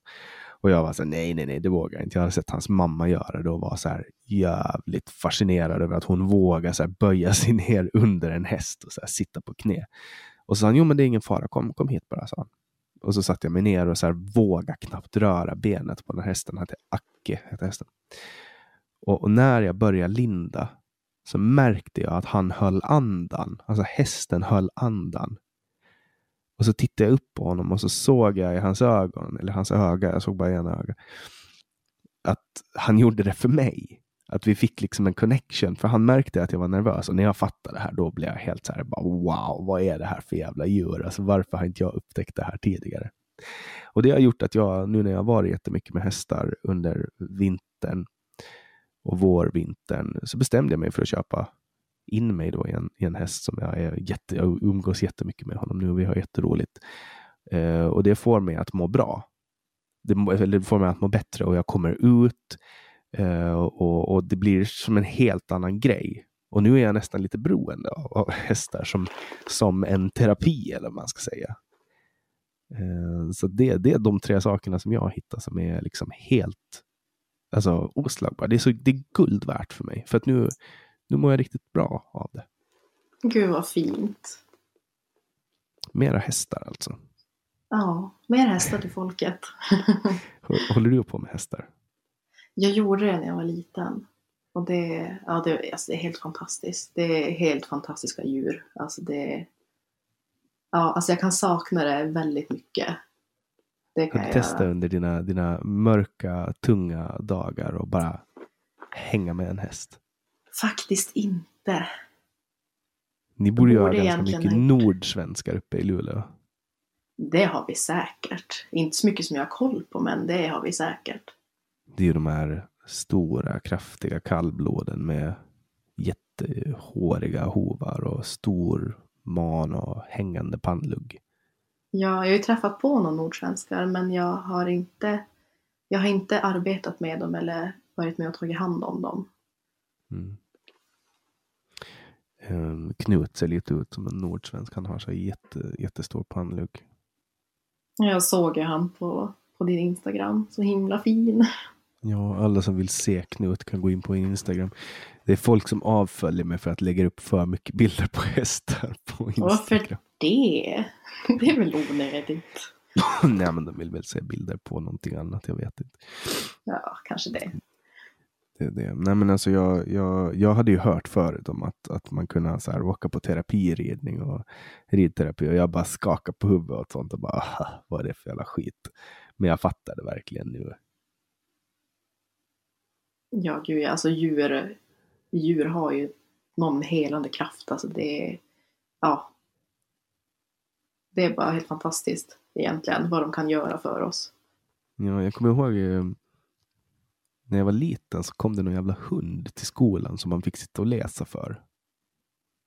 Och jag var så här, nej, nej, nej, det vågar jag inte. Jag hade sett hans mamma göra det och var så här jävligt fascinerad över att hon vågar så här böja <laughs> sig ner under en häst och så här sitta på knä. Och så sa han, jo men det är ingen fara, kom, kom hit bara, sa han. Och så satte jag mig ner och så här våga knappt röra benet på den här hästen. Han hette Acke, hette hästen. Och, och, när jag började linda så märkte jag att han höll andan. Alltså hästen höll andan. Och så tittade jag upp på honom och så såg jag i hans ögon, eller hans öga, jag såg bara i ena öga, att han gjorde det för mig. Att vi fick liksom en connection, för han märkte att jag var nervös och när jag fattade det här då blev jag helt så här, bara, wow, vad är det här för jävla djur? Alltså varför har inte jag upptäckt det här tidigare? Och det har gjort att jag, nu när jag varit jättemycket med hästar under vintern och vårvintern, så bestämde jag mig för att köpa in mig då i en, i en häst som jag är jätte, jag umgås jättemycket med honom nu och vi har jätteroligt. Eh, och det får mig att må bra. Det, det får mig att må bättre och jag kommer ut eh, och, och, det blir som en helt annan grej. Och nu är jag nästan lite beroende av, av hästar som, som en terapi eller vad man ska säga. Eh, så det, det är de tre sakerna som jag hittar hittat som är liksom helt alltså, oslagbara. Det är, så, det är guld värt för mig. För att nu, nu mår jag riktigt bra av det. Gud vad fint. Mera hästar alltså. Ja, mer hästar till folket. <laughs> Håller du på med hästar? Jag gjorde det när jag var liten. Och det, ja, det, alltså det är helt fantastiskt. Det är helt fantastiska djur. Alltså det, ja, alltså jag kan sakna det väldigt mycket. Det kan, du testa under dina, dina mörka, tunga dagar och bara hänga med en häst? Faktiskt inte. Ni borde, borde ju ha ganska mycket nordsvenskar uppe i Luleå. Det har vi säkert. Inte så mycket som jag har koll på, men det har vi säkert. Det är ju de här stora, kraftiga kallbloden med jättehåriga hovar och stor man och hängande pannlugg. Ja, jag har ju träffat på några nordsvenskar, men jag har inte, jag har inte arbetat med dem eller varit med och tagit hand om dem. Mm. Um, Knut ser lite ut som en nordsvensk. Han har så jätte, jättestor pannlugg. Jag såg ju han på, på din Instagram. Så himla fin. Ja, alla som vill se Knut kan gå in på Instagram. Det är folk som avföljer mig för att lägga upp för mycket bilder på hästar på Instagram. Varför det? <laughs> Det är väl onödigt? <laughs> Nej, men de vill väl se bilder på någonting annat. Jag vet inte. Ja, kanske det. Det, det. Nej, men alltså jag, jag, jag hade ju hört förut om att, att man kunde så här, åka på terapiridning och ridterapi och jag bara skakade på huvudet och sånt och bara vad är det för jävla skit. Men jag fattade verkligen nu. Ja, gud, alltså djur, djur har ju någon helande kraft. Alltså det är, ja. Det är bara helt fantastiskt egentligen vad de kan göra för oss. Ja, jag kommer ihåg eh, när jag var liten så kom det någon jävla hund till skolan som man fick sitta och läsa för.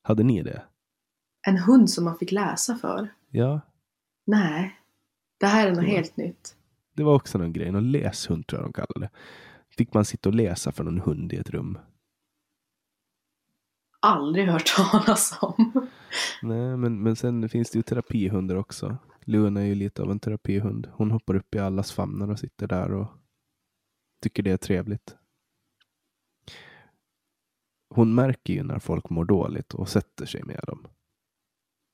Hade ni det? En hund som man fick läsa för? Ja. Nej. Det här är något helt nytt. Det var också någon grej. Någon läshund tror jag de kallade det. Fick man sitta och läsa för någon hund i ett rum. Aldrig hört <laughs> talas om. Nej, men, men sen finns det ju terapihundar också. Luna är ju lite av en terapihund. Hon hoppar upp i allas famnar och sitter där och tycker det är trevligt. Hon märker ju när folk mår dåligt och sätter sig med dem.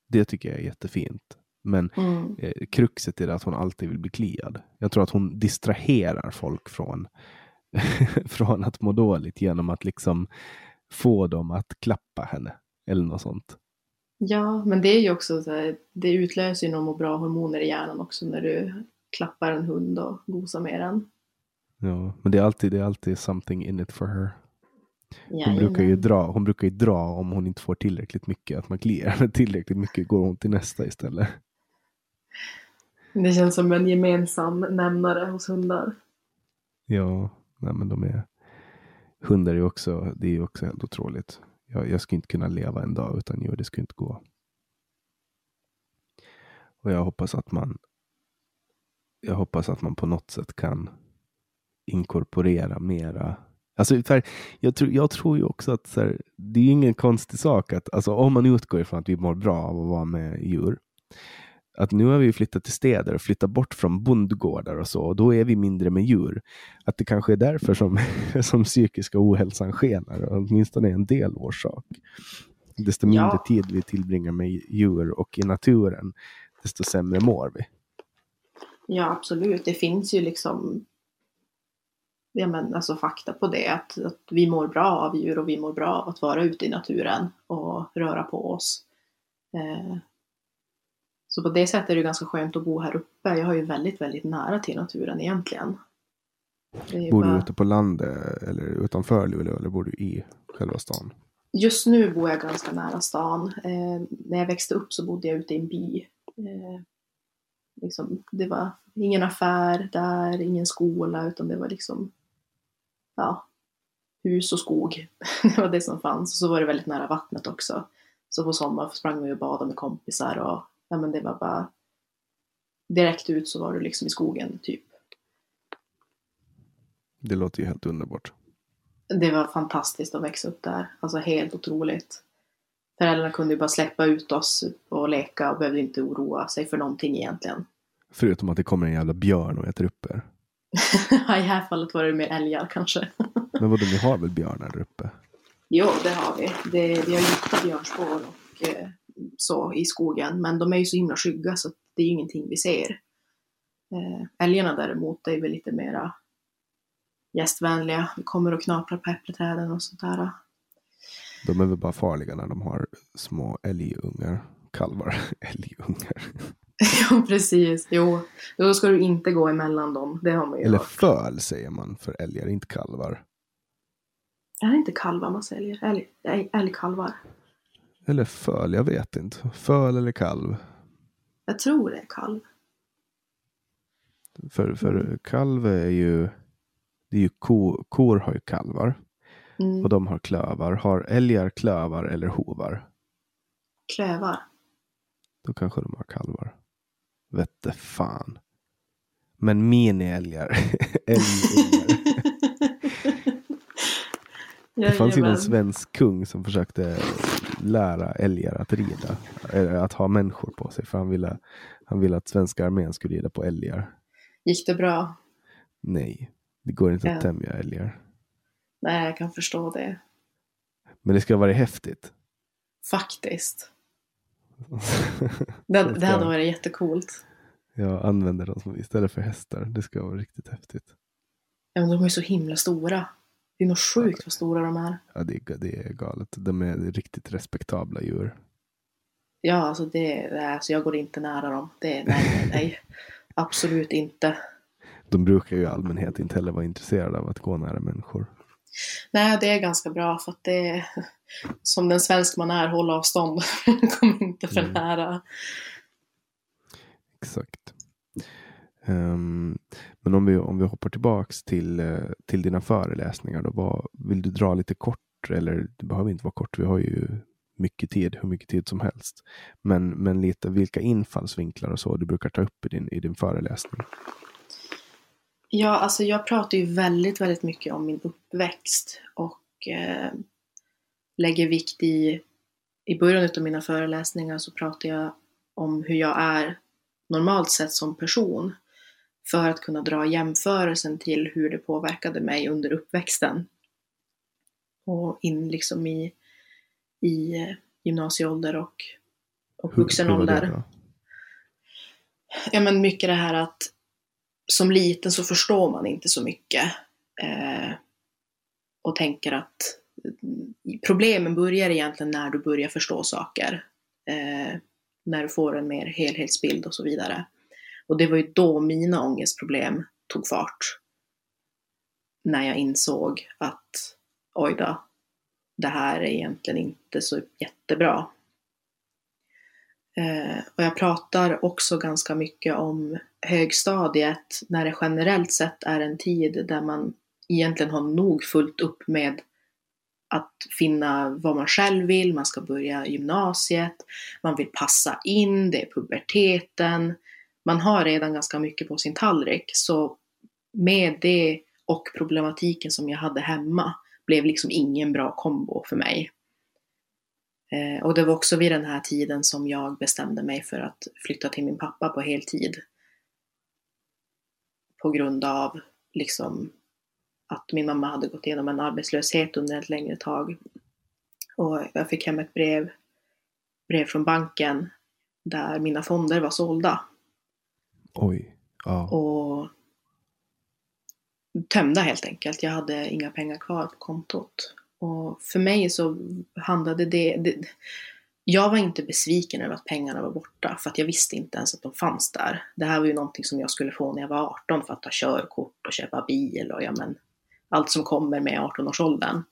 Det tycker jag är jättefint. Men mm. eh, kruxet är att hon alltid vill bli kliad. Jag tror att hon distraherar folk från, <laughs> från att må dåligt genom att liksom få dem att klappa henne. Eller något sånt. Ja, men det är ju också så här, det utlöser ju några bra hormoner i hjärnan också när du klappar en hund och gosar med den. Ja, men det är alltid, det är alltid something in it for her. Hon brukar, ju dra, hon brukar ju dra om hon inte får tillräckligt mycket, att man kliar henne tillräckligt mycket går hon till nästa istället. Det känns som en gemensam nämnare hos hundar. Ja, nej men de är... Hundar är också, det är också helt otroligt. Jag, jag skulle inte kunna leva en dag utan djur, det skulle inte gå. Och jag hoppas att man jag hoppas att man på något sätt kan inkorporera mera Alltså, här, jag, tror, jag tror ju också att här, det är ingen konstig sak att alltså, om man utgår ifrån att vi mår bra av att vara med djur. Att nu har vi flyttat till städer och flyttat bort från bondgårdar och så, och då är vi mindre med djur. Att det kanske är därför som, <laughs> som psykiska ohälsan skenar, åtminstone en del orsak. Desto mindre ja. tid vi tillbringar med djur och i naturen, desto sämre mår vi. Ja, absolut. Det finns ju liksom ja, men, alltså fakta på det. Att, att vi mår bra av djur och vi mår bra av att vara ute i naturen och röra på oss. Eh, så på det sättet är det ganska skönt att bo här uppe. Jag har ju väldigt, väldigt nära till naturen egentligen. Bor bara... du ute på landet eller utanför Luleå eller bor du i själva stan? Just nu bor jag ganska nära stan. Eh, när jag växte upp så bodde jag ute i en by. Eh, liksom, det var ingen affär där, ingen skola, utan det var liksom ja, hus och skog. <laughs> det var det som fanns. Och så var det väldigt nära vattnet också. Så på sommaren sprang vi och badade med kompisar och ja, men det var bara direkt ut så var du liksom i skogen typ. Det låter ju helt underbart. Det var fantastiskt att växa upp där. Alltså helt otroligt. Föräldrarna kunde ju bara släppa ut oss och leka och behövde inte oroa sig för någonting egentligen. Förutom att det kommer en jävla björn och äter upp er. <laughs> I det här fallet var det mer älgar kanske. <laughs> Men vadå, ni har väl björnar där uppe? Jo, det har vi. Det, vi har gjort björnspår och eh, så i skogen. Men de är ju så himla skygga så det är ju ingenting vi ser. Eh, älgarna däremot är väl lite mera gästvänliga. Vi kommer och knaprar på äppleträden och sånt där. De är väl bara farliga när de har små älgungar, kalvar, <laughs> älgungar. <laughs> ja, precis. Jo, då ska du inte gå emellan dem. Det har man ju Eller hört. föl säger man för älgar, inte kalvar. Är det inte kalvar man säljer? Älg, älgkalvar? Eller föl, jag vet inte. Föl eller kalv? Jag tror det är kalv. För, för mm. kalv är ju, det är ju ko, kor har ju kalvar. Mm. Och de har klövar. Har älgar klövar eller hovar? Klövar. Då kanske de har kalvar. Vette fan. Men mini-älgar. <laughs> <laughs> det fanns ju någon svensk kung som försökte lära älgar att rida. Att ha människor på sig. För han ville, han ville att svenska armén skulle rida på älgar. Gick det bra? Nej, det går inte ja. att tämja älgar. Nej, jag kan förstå det. Men det ska vara häftigt. Faktiskt. <laughs> det, det hade varit jättecoolt. Jag använder dem istället för hästar. Det ska vara riktigt häftigt. Ja, men de är så himla stora. Det är nog sjukt vad stora de är. Ja, det är, det är galet. De är riktigt respektabla djur. Ja, alltså det, det är, så jag går inte nära dem. Det, nej, nej. <laughs> Absolut inte. De brukar ju i allmänhet inte heller vara intresserade av att gå nära människor. Nej, det är ganska bra för att det är som den svensk man är, håll avstånd. <laughs> Kom inte för mm. nära. Exakt. Um, men om vi, om vi hoppar tillbaks till, eh, till dina föreläsningar, då, vad, vill du dra lite kort? Eller det behöver inte vara kort, vi har ju mycket tid, hur mycket tid som helst. Men, men lite vilka infallsvinklar och så du brukar ta upp i din, i din föreläsning? Ja, alltså jag pratar ju väldigt, väldigt mycket om min uppväxt och eh, lägger vikt i, i början av mina föreläsningar så pratar jag om hur jag är normalt sett som person för att kunna dra jämförelsen till hur det påverkade mig under uppväxten och in liksom i, i eh, gymnasieålder och, och vuxen ålder. Ja men mycket det här att som liten så förstår man inte så mycket eh, och tänker att problemen börjar egentligen när du börjar förstå saker. Eh, när du får en mer helhetsbild och så vidare. Och det var ju då mina ångestproblem tog fart. När jag insåg att oj då, det här är egentligen inte så jättebra. Eh, och jag pratar också ganska mycket om högstadiet när det generellt sett är en tid där man egentligen har nog fullt upp med att finna vad man själv vill, man ska börja gymnasiet, man vill passa in, det är puberteten. Man har redan ganska mycket på sin tallrik, så med det och problematiken som jag hade hemma blev liksom ingen bra kombo för mig. Eh, och det var också vid den här tiden som jag bestämde mig för att flytta till min pappa på heltid. På grund av liksom att min mamma hade gått igenom en arbetslöshet under ett längre tag. Och jag fick hem ett brev, brev från banken där mina fonder var sålda. Oj. Ja. Och tömda helt enkelt. Jag hade inga pengar kvar på kontot. Och för mig så handlade det, det jag var inte besviken över att pengarna var borta, för att jag visste inte ens att de fanns där. Det här var ju någonting som jag skulle få när jag var 18 för att ta körkort och köpa bil och ja, men, allt som kommer med 18-årsåldern.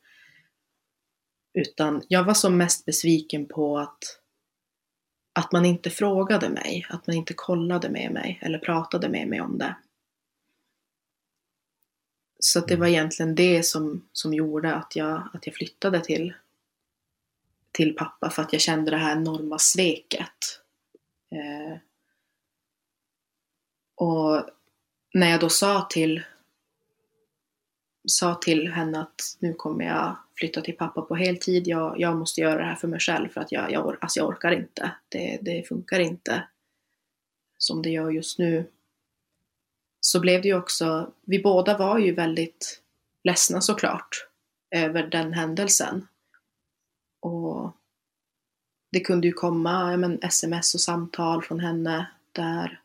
Utan jag var som mest besviken på att, att man inte frågade mig, att man inte kollade med mig eller pratade med mig om det. Så det var egentligen det som, som gjorde att jag, att jag flyttade till, till pappa, för att jag kände det här enorma sveket. Eh, och när jag då sa till, sa till henne att nu kommer jag flytta till pappa på heltid, jag, jag måste göra det här för mig själv för att jag, jag, alltså jag orkar inte. Det, det funkar inte som det gör just nu så blev det ju också, vi båda var ju väldigt ledsna såklart över den händelsen. Och det kunde ju komma ja, men, sms och samtal från henne där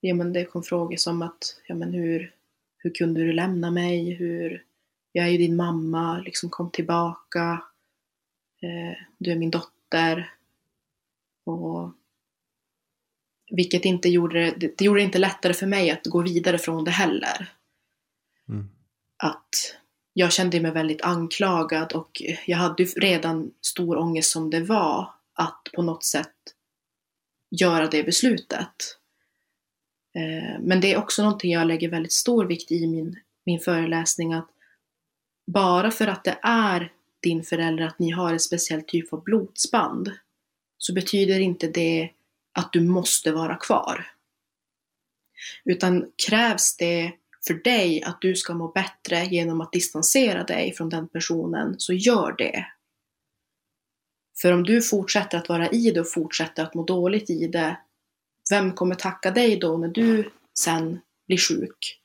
ja, men det kom frågor som att ja, men hur, hur kunde du lämna mig? Hur, jag är ju din mamma, liksom kom tillbaka. Eh, du är min dotter. Och vilket inte gjorde det, det gjorde det inte lättare för mig att gå vidare från det heller. Mm. Att jag kände mig väldigt anklagad och jag hade redan stor ångest som det var att på något sätt göra det beslutet. Eh, men det är också någonting jag lägger väldigt stor vikt i min, min föreläsning att bara för att det är din förälder att ni har en speciell typ av blodsband så betyder inte det att du måste vara kvar. Utan krävs det för dig att du ska må bättre genom att distansera dig från den personen, så gör det. För om du fortsätter att vara i det och fortsätter att må dåligt i det, vem kommer tacka dig då när du sen blir sjuk?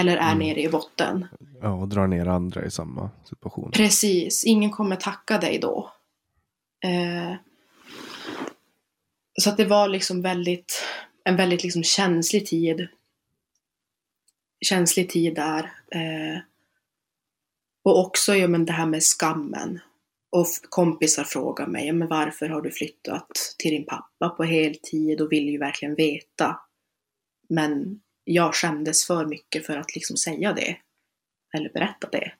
Eller är mm. nere i botten? Ja, och drar ner andra i samma situation. Precis, ingen kommer tacka dig då. Eh, så att det var liksom väldigt, en väldigt liksom känslig tid. Känslig tid där. Eh, och också ja, men det här med skammen. Och kompisar frågar mig, men varför har du flyttat till din pappa på heltid och vill ju verkligen veta. Men jag skämdes för mycket för att liksom säga det. Eller berätta det.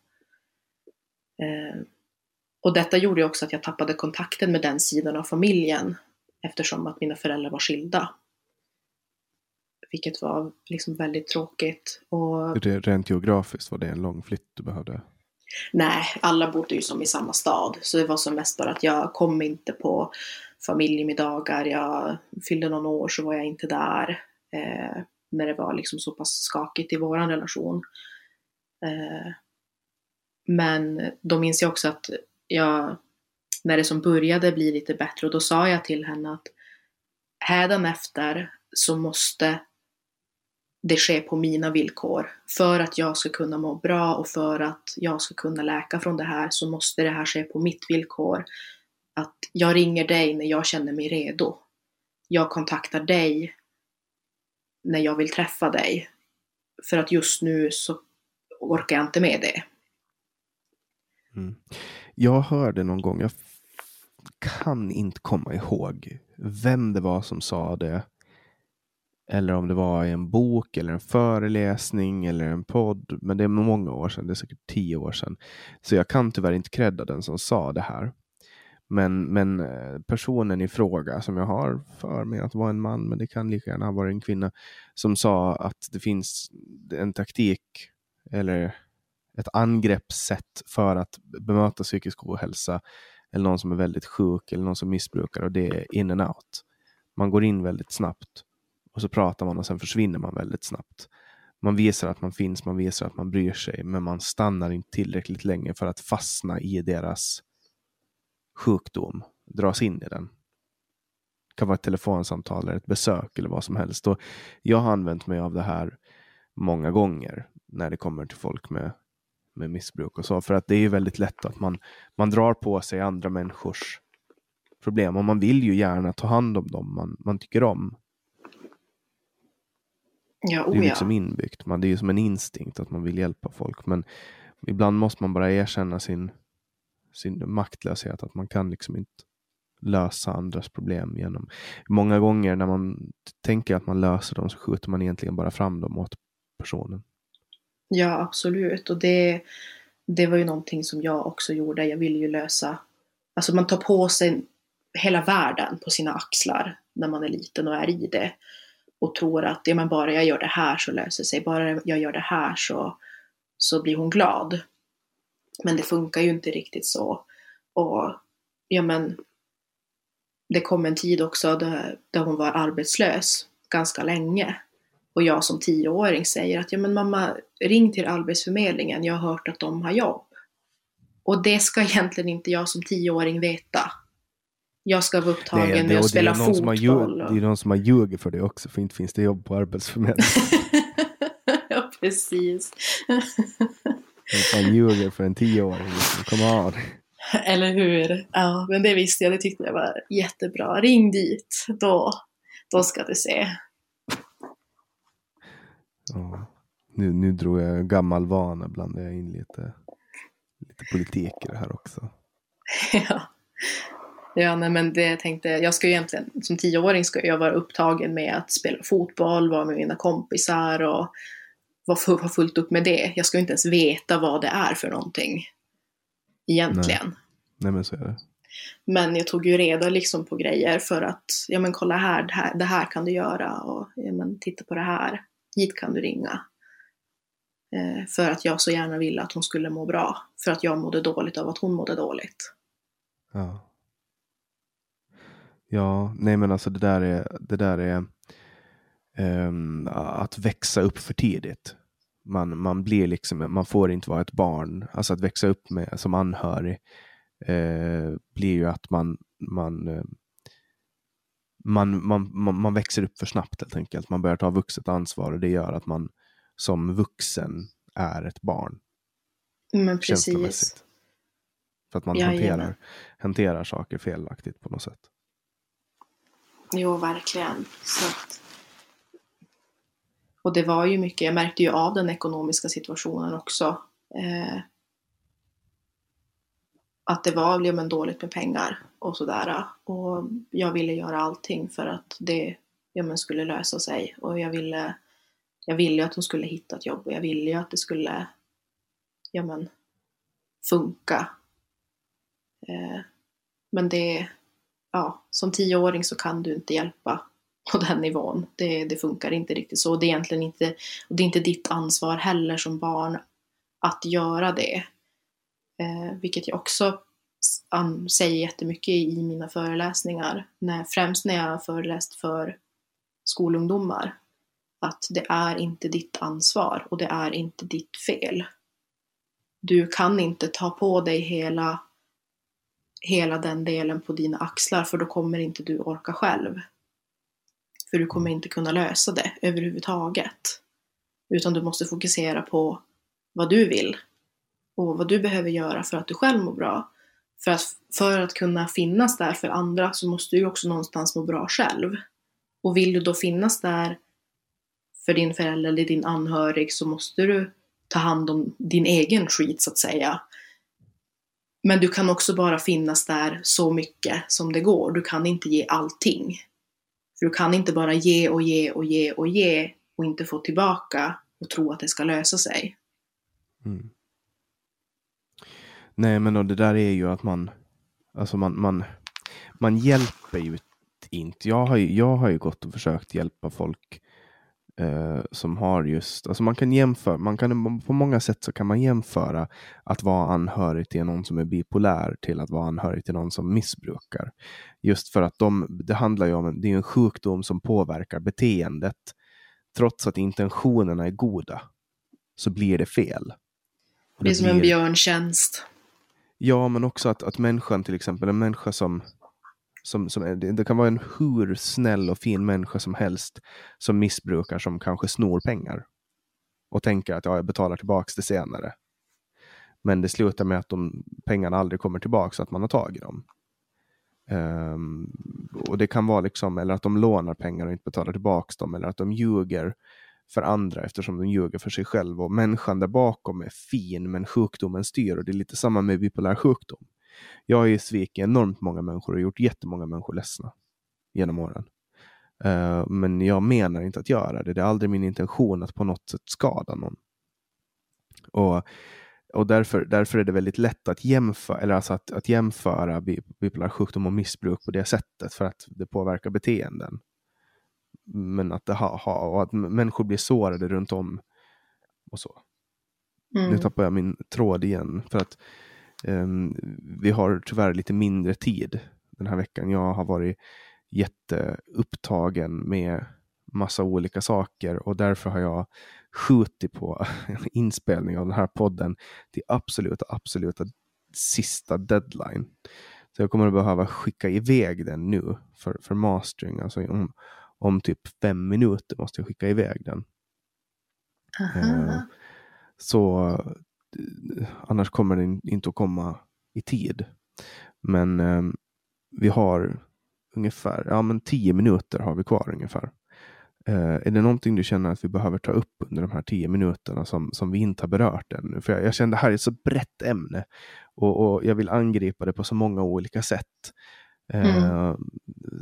Eh, och detta gjorde också att jag tappade kontakten med den sidan av familjen eftersom att mina föräldrar var skilda. Vilket var liksom väldigt tråkigt. Och... Rent geografiskt var det en lång flytt du behövde? Nej, alla bodde ju som i samma stad. Så det var som mest bara att jag kom inte på familjemiddagar. Jag fyllde någon år så var jag inte där. Eh, när det var liksom så pass skakigt i vår relation. Eh, men då minns jag också att jag när det som började bli lite bättre och då sa jag till henne att hädanefter så måste det sker på mina villkor. För att jag ska kunna må bra och för att jag ska kunna läka från det här så måste det här ske på mitt villkor. Att jag ringer dig när jag känner mig redo. Jag kontaktar dig när jag vill träffa dig. För att just nu så orkar jag inte med det. Mm. Jag hörde någon gång, jag kan inte komma ihåg vem det var som sa det eller om det var i en bok eller en föreläsning eller en podd. Men det är många år sedan, det är säkert tio år sedan. Så jag kan tyvärr inte credda den som sa det här. Men, men eh, personen i fråga som jag har för mig att vara en man, men det kan lika gärna ha varit en kvinna, som sa att det finns en taktik eller ett angreppssätt för att bemöta psykisk ohälsa eller någon som är väldigt sjuk eller någon som missbrukar och det är in and out. Man går in väldigt snabbt och så pratar man och sen försvinner man väldigt snabbt. Man visar att man finns, man visar att man bryr sig, men man stannar inte tillräckligt länge för att fastna i deras sjukdom, dras in i den. Det kan vara ett telefonsamtal eller ett besök eller vad som helst. Och jag har använt mig av det här många gånger när det kommer till folk med, med missbruk och så. För att det är väldigt lätt att man, man drar på sig andra människors problem och man vill ju gärna ta hand om dem man, man tycker om. Ja, Det är oh liksom inbyggt. Man, det är ju som en instinkt att man vill hjälpa folk. Men ibland måste man bara erkänna sin, sin maktlöshet. Att man kan liksom inte lösa andras problem genom... Många gånger när man tänker att man löser dem så skjuter man egentligen bara fram dem åt personen. Ja, absolut. Och det, det var ju någonting som jag också gjorde. Jag ville ju lösa... Alltså man tar på sig hela världen på sina axlar när man är liten och är i det. Och tror att ja, men bara jag gör det här så löser sig. Bara jag gör det här så, så blir hon glad. Men det funkar ju inte riktigt så. Och ja, men det kom en tid också där, där hon var arbetslös ganska länge. Och jag som tioåring säger att ja men mamma, ring till Arbetsförmedlingen, jag har hört att de har jobb. Och det ska <laughs> egentligen inte jag som tioåring veta. Jag ska vara upptagen med och att spela har ljug- fotboll. och- det är någon som har ljugit för det också, för inte finns det jobb på Arbetsförmedlingen. <laughs> ja, precis. <laughs> Man ljuger för en tioåring. Liksom. Come on. Eller hur? Ja, men det visste jag, det tyckte jag var jättebra. Ring dit, då, då ska du se. Ja. Nu, nu drog jag gammal vana, blandade jag in lite, lite politik i det här också. <laughs> ja. Ja, nej, men det jag tänkte, jag ska ju egentligen, som tioåring ska jag vara upptagen med att spela fotboll, vara med mina kompisar och vara ha fullt upp med det. Jag ska ju inte ens veta vad det är för någonting. Egentligen. Nej men så är det. Men jag tog ju reda liksom på grejer för att, ja men kolla här, det här, det här kan du göra och ja men titta på det här, hit kan du ringa. Eh, för att jag så gärna ville att hon skulle må bra. För att jag mådde dåligt av att hon mådde dåligt. Ja. Ja, nej men alltså det där är, det där är ehm, att växa upp för tidigt. Man, man blir liksom, man får inte vara ett barn. Alltså att växa upp med, som anhörig eh, blir ju att man, man, eh, man, man, man, man växer upp för snabbt helt enkelt. Man börjar ta vuxet ansvar och det gör att man som vuxen är ett barn Men precis. För att man Jajamän. hanterar, hanterar saker felaktigt på något sätt. Jo, verkligen. Så att... Och det var ju mycket, jag märkte ju av den ekonomiska situationen också. Eh, att det var ja, men, dåligt med pengar och sådär. Och jag ville göra allting för att det ja, men, skulle lösa sig. Och jag ville, jag ville ju att hon skulle hitta ett jobb och jag ville ju att det skulle ja, men, funka. Eh, men det, ja, som tioåring så kan du inte hjälpa på den nivån. Det, det funkar inte riktigt så. Det är egentligen inte, och det är inte ditt ansvar heller som barn att göra det. Eh, vilket jag också an, säger jättemycket i mina föreläsningar. När, främst när jag har föreläst för skolungdomar. Att det är inte ditt ansvar och det är inte ditt fel. Du kan inte ta på dig hela hela den delen på dina axlar för då kommer inte du orka själv. För du kommer inte kunna lösa det överhuvudtaget. Utan du måste fokusera på vad du vill och vad du behöver göra för att du själv mår bra. För att, för att kunna finnas där för andra så måste du också någonstans må bra själv. Och vill du då finnas där för din förälder eller din anhörig så måste du ta hand om din egen skit så att säga. Men du kan också bara finnas där så mycket som det går. Du kan inte ge allting. För du kan inte bara ge och ge och ge och ge och inte få tillbaka och tro att det ska lösa sig. Mm. Nej, men det där är ju att man, alltså man, man, man hjälper ju inte. Jag har ju, jag har ju gått och försökt hjälpa folk eh, som har just, alltså man kan jämföra, man kan, på många sätt så kan man jämföra att vara anhörig till någon som är bipolär till att vara anhörig till någon som missbrukar. Just för att de, det handlar ju om, det är en sjukdom som påverkar beteendet. Trots att intentionerna är goda så blir det fel. Det, det är som blir... en björntjänst. Ja, men också att, att människan till exempel, en människa som som, som, det kan vara en hur snäll och fin människa som helst som missbrukar, som kanske snor pengar. Och tänker att ja, jag betalar tillbaka det senare. Men det slutar med att de pengarna aldrig kommer tillbaka så att man har tagit dem. Um, och det kan vara liksom, eller att de lånar pengar och inte betalar tillbaka dem, eller att de ljuger för andra eftersom de ljuger för sig själva. Och människan där bakom är fin, men sjukdomen styr. Och det är lite samma med bipolär sjukdom. Jag har ju svikit enormt många människor och gjort jättemånga människor ledsna genom åren. Uh, men jag menar inte att göra det. Det är aldrig min intention att på något sätt skada någon. Och, och därför, därför är det väldigt lätt att jämföra, eller alltså att, att jämföra bipolär sjukdom och missbruk på det sättet för att det påverkar beteenden. Men att, det ha, ha, och att människor blir sårade runt om och så. Mm. Nu tappar jag min tråd igen. För att vi har tyvärr lite mindre tid den här veckan. Jag har varit jätteupptagen med massa olika saker och därför har jag skjutit på <laughs> inspelning av den här podden till absoluta, absoluta sista deadline. Så jag kommer att behöva skicka iväg den nu för, för mastering. Alltså om, om typ fem minuter måste jag skicka iväg den. Uh, så annars kommer den inte att komma i tid. Men eh, vi har ungefär ja, men tio minuter har vi kvar ungefär. Eh, är det någonting du känner att vi behöver ta upp under de här tio minuterna som, som vi inte har berört ännu? För jag, jag känner det här är ett så brett ämne och, och jag vill angripa det på så många olika sätt. Eh,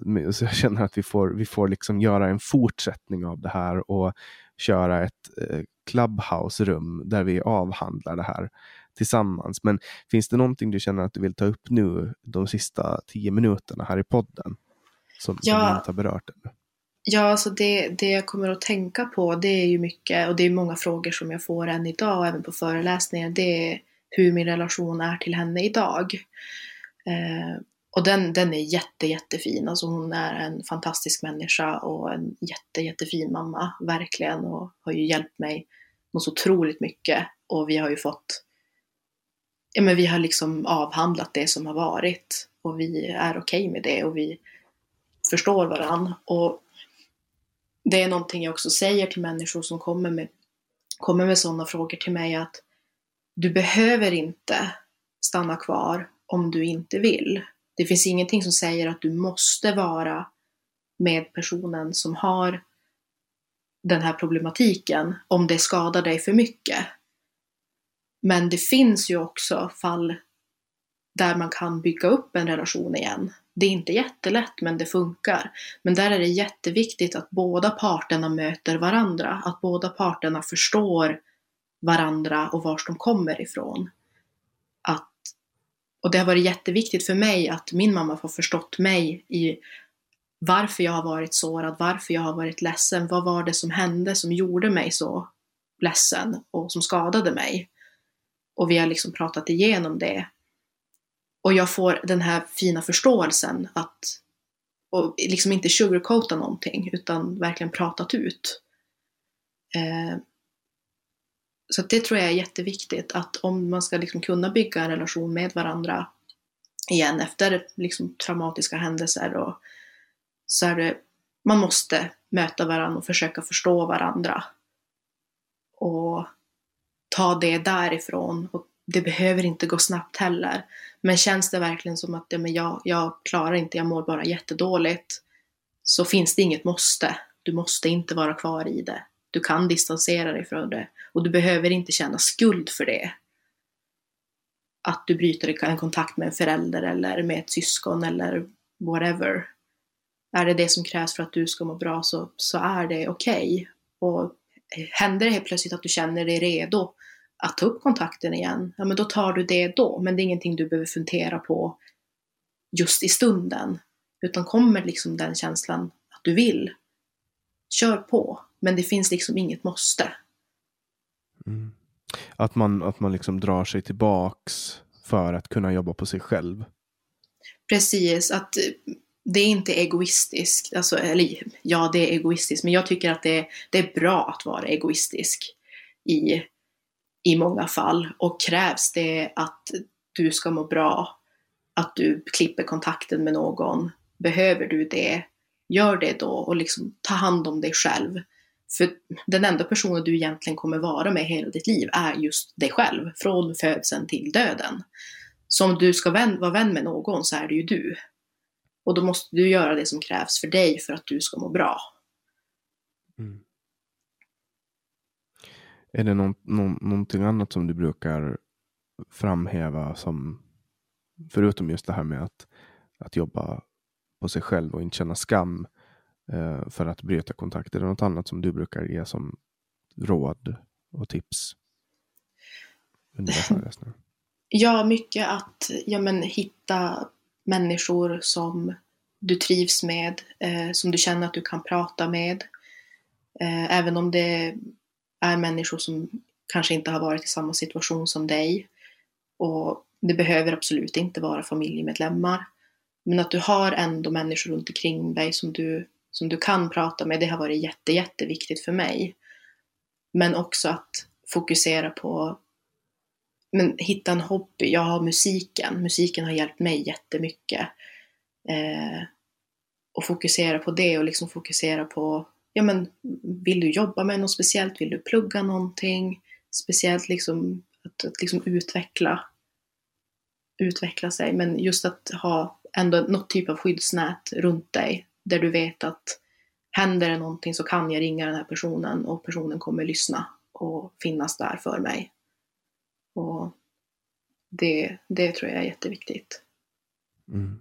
mm. så jag känner att vi får, vi får liksom göra en fortsättning av det här och köra ett eh, Clubhouse-rum där vi avhandlar det här tillsammans. Men finns det någonting du känner att du vill ta upp nu de sista tio minuterna här i podden? Som, ja. som vi inte har berört ännu? Ja, alltså det, det jag kommer att tänka på det är ju mycket, och det är många frågor som jag får än idag, och även på föreläsningar, det är hur min relation är till henne idag. Eh, och den, den är jätte, jättefin. Alltså hon är en fantastisk människa och en jätte, jättefin mamma, verkligen. Och har ju hjälpt mig något så otroligt mycket. Och vi har ju fått, ja men vi har liksom avhandlat det som har varit. Och vi är okej okay med det och vi förstår varann. Och det är någonting jag också säger till människor som kommer med, kommer med sådana frågor till mig att du behöver inte stanna kvar om du inte vill. Det finns ingenting som säger att du måste vara med personen som har den här problematiken om det skadar dig för mycket. Men det finns ju också fall där man kan bygga upp en relation igen. Det är inte jättelätt, men det funkar. Men där är det jätteviktigt att båda parterna möter varandra, att båda parterna förstår varandra och var de kommer ifrån. Att och det har varit jätteviktigt för mig att min mamma har förstått mig i varför jag har varit sårad, varför jag har varit ledsen, vad var det som hände som gjorde mig så ledsen och som skadade mig. Och vi har liksom pratat igenom det. Och jag får den här fina förståelsen att och liksom inte sugarcoata någonting utan verkligen pratat ut. Eh, så det tror jag är jätteviktigt att om man ska liksom kunna bygga en relation med varandra igen efter liksom traumatiska händelser och så är det, man måste möta varandra och försöka förstå varandra. Och ta det därifrån. Och det behöver inte gå snabbt heller. Men känns det verkligen som att ja, men jag, jag klarar inte, jag mår bara jättedåligt. Så finns det inget måste. Du måste inte vara kvar i det. Du kan distansera dig från det och du behöver inte känna skuld för det. Att du bryter en kontakt med en förälder eller med ett syskon eller whatever är det det som krävs för att du ska må bra så, så är det okej. Okay. Och händer det helt plötsligt att du känner dig redo att ta upp kontakten igen, ja men då tar du det då. Men det är ingenting du behöver fundera på just i stunden. Utan kommer liksom den känslan att du vill, kör på. Men det finns liksom inget måste. Mm. Att man, att man liksom drar sig tillbaks för att kunna jobba på sig själv. Precis, att det är inte egoistiskt. Alltså, eller ja, det är egoistiskt, men jag tycker att det, det är bra att vara egoistisk i, i många fall. Och krävs det att du ska må bra, att du klipper kontakten med någon, behöver du det, gör det då och liksom ta hand om dig själv. För den enda personen du egentligen kommer vara med hela ditt liv är just dig själv, från födseln till döden. Så om du ska vän, vara vän med någon så är det ju du. Och då måste du göra det som krävs för dig för att du ska må bra. Mm. Är det någon, någon, någonting annat som du brukar framhäva som, förutom just det här med att, att jobba på sig själv och inte känna skam eh, för att bryta kontakt? Är det något annat som du brukar ge som råd och tips? <laughs> Ja, mycket att ja, men, hitta människor som du trivs med, eh, som du känner att du kan prata med. Eh, även om det är människor som kanske inte har varit i samma situation som dig. Och det behöver absolut inte vara familjemedlemmar. Men att du har ändå människor runt omkring dig som du, som du kan prata med, det har varit jätte, jätteviktigt för mig. Men också att fokusera på men hitta en hobby. Jag har musiken. Musiken har hjälpt mig jättemycket. Eh, och fokusera på det och liksom fokusera på, ja men vill du jobba med något speciellt? Vill du plugga någonting? Speciellt liksom att, att liksom utveckla, utveckla sig. Men just att ha ändå något typ av skyddsnät runt dig där du vet att händer det någonting så kan jag ringa den här personen och personen kommer lyssna och finnas där för mig. Och det, det tror jag är jätteviktigt. Mm.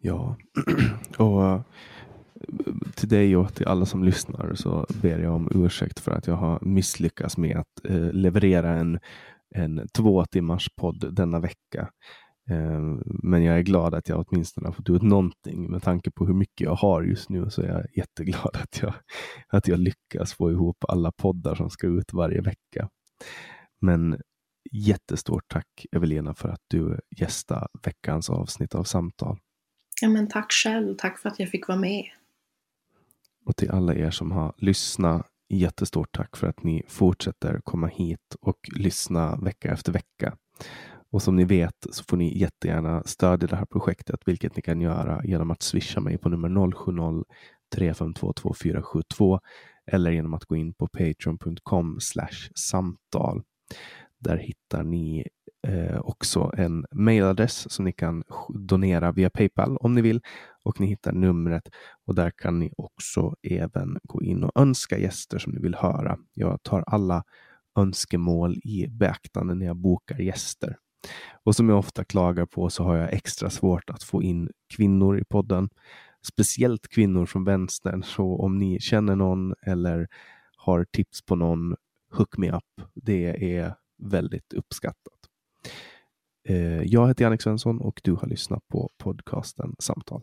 Ja, <clears throat> och eh, till dig och till alla som lyssnar så ber jag om ursäkt för att jag har misslyckats med att eh, leverera en, en två timmars podd denna vecka. Eh, men jag är glad att jag åtminstone har fått ut någonting. Med tanke på hur mycket jag har just nu så är jag jätteglad <laughs> att jag, att jag lyckas få ihop alla poddar som ska ut varje vecka. Men jättestort tack Evelina för att du gästade veckans avsnitt av Samtal. Ja, men tack själv. Tack för att jag fick vara med. Och till alla er som har lyssnat, jättestort tack för att ni fortsätter komma hit och lyssna vecka efter vecka. Och som ni vet så får ni jättegärna stödja det här projektet, vilket ni kan göra genom att swisha mig på nummer 070 352 2472 eller genom att gå in på patreon.com samtal. Där hittar ni eh, också en mailadress som ni kan donera via Paypal om ni vill och ni hittar numret och där kan ni också även gå in och önska gäster som ni vill höra. Jag tar alla önskemål i beaktande när jag bokar gäster. Och som jag ofta klagar på så har jag extra svårt att få in kvinnor i podden. Speciellt kvinnor från vänstern. Så om ni känner någon eller har tips på någon, hook me up. Det är väldigt uppskattat. Eh, jag heter Jannik Svensson och du har lyssnat på podcasten Samtal.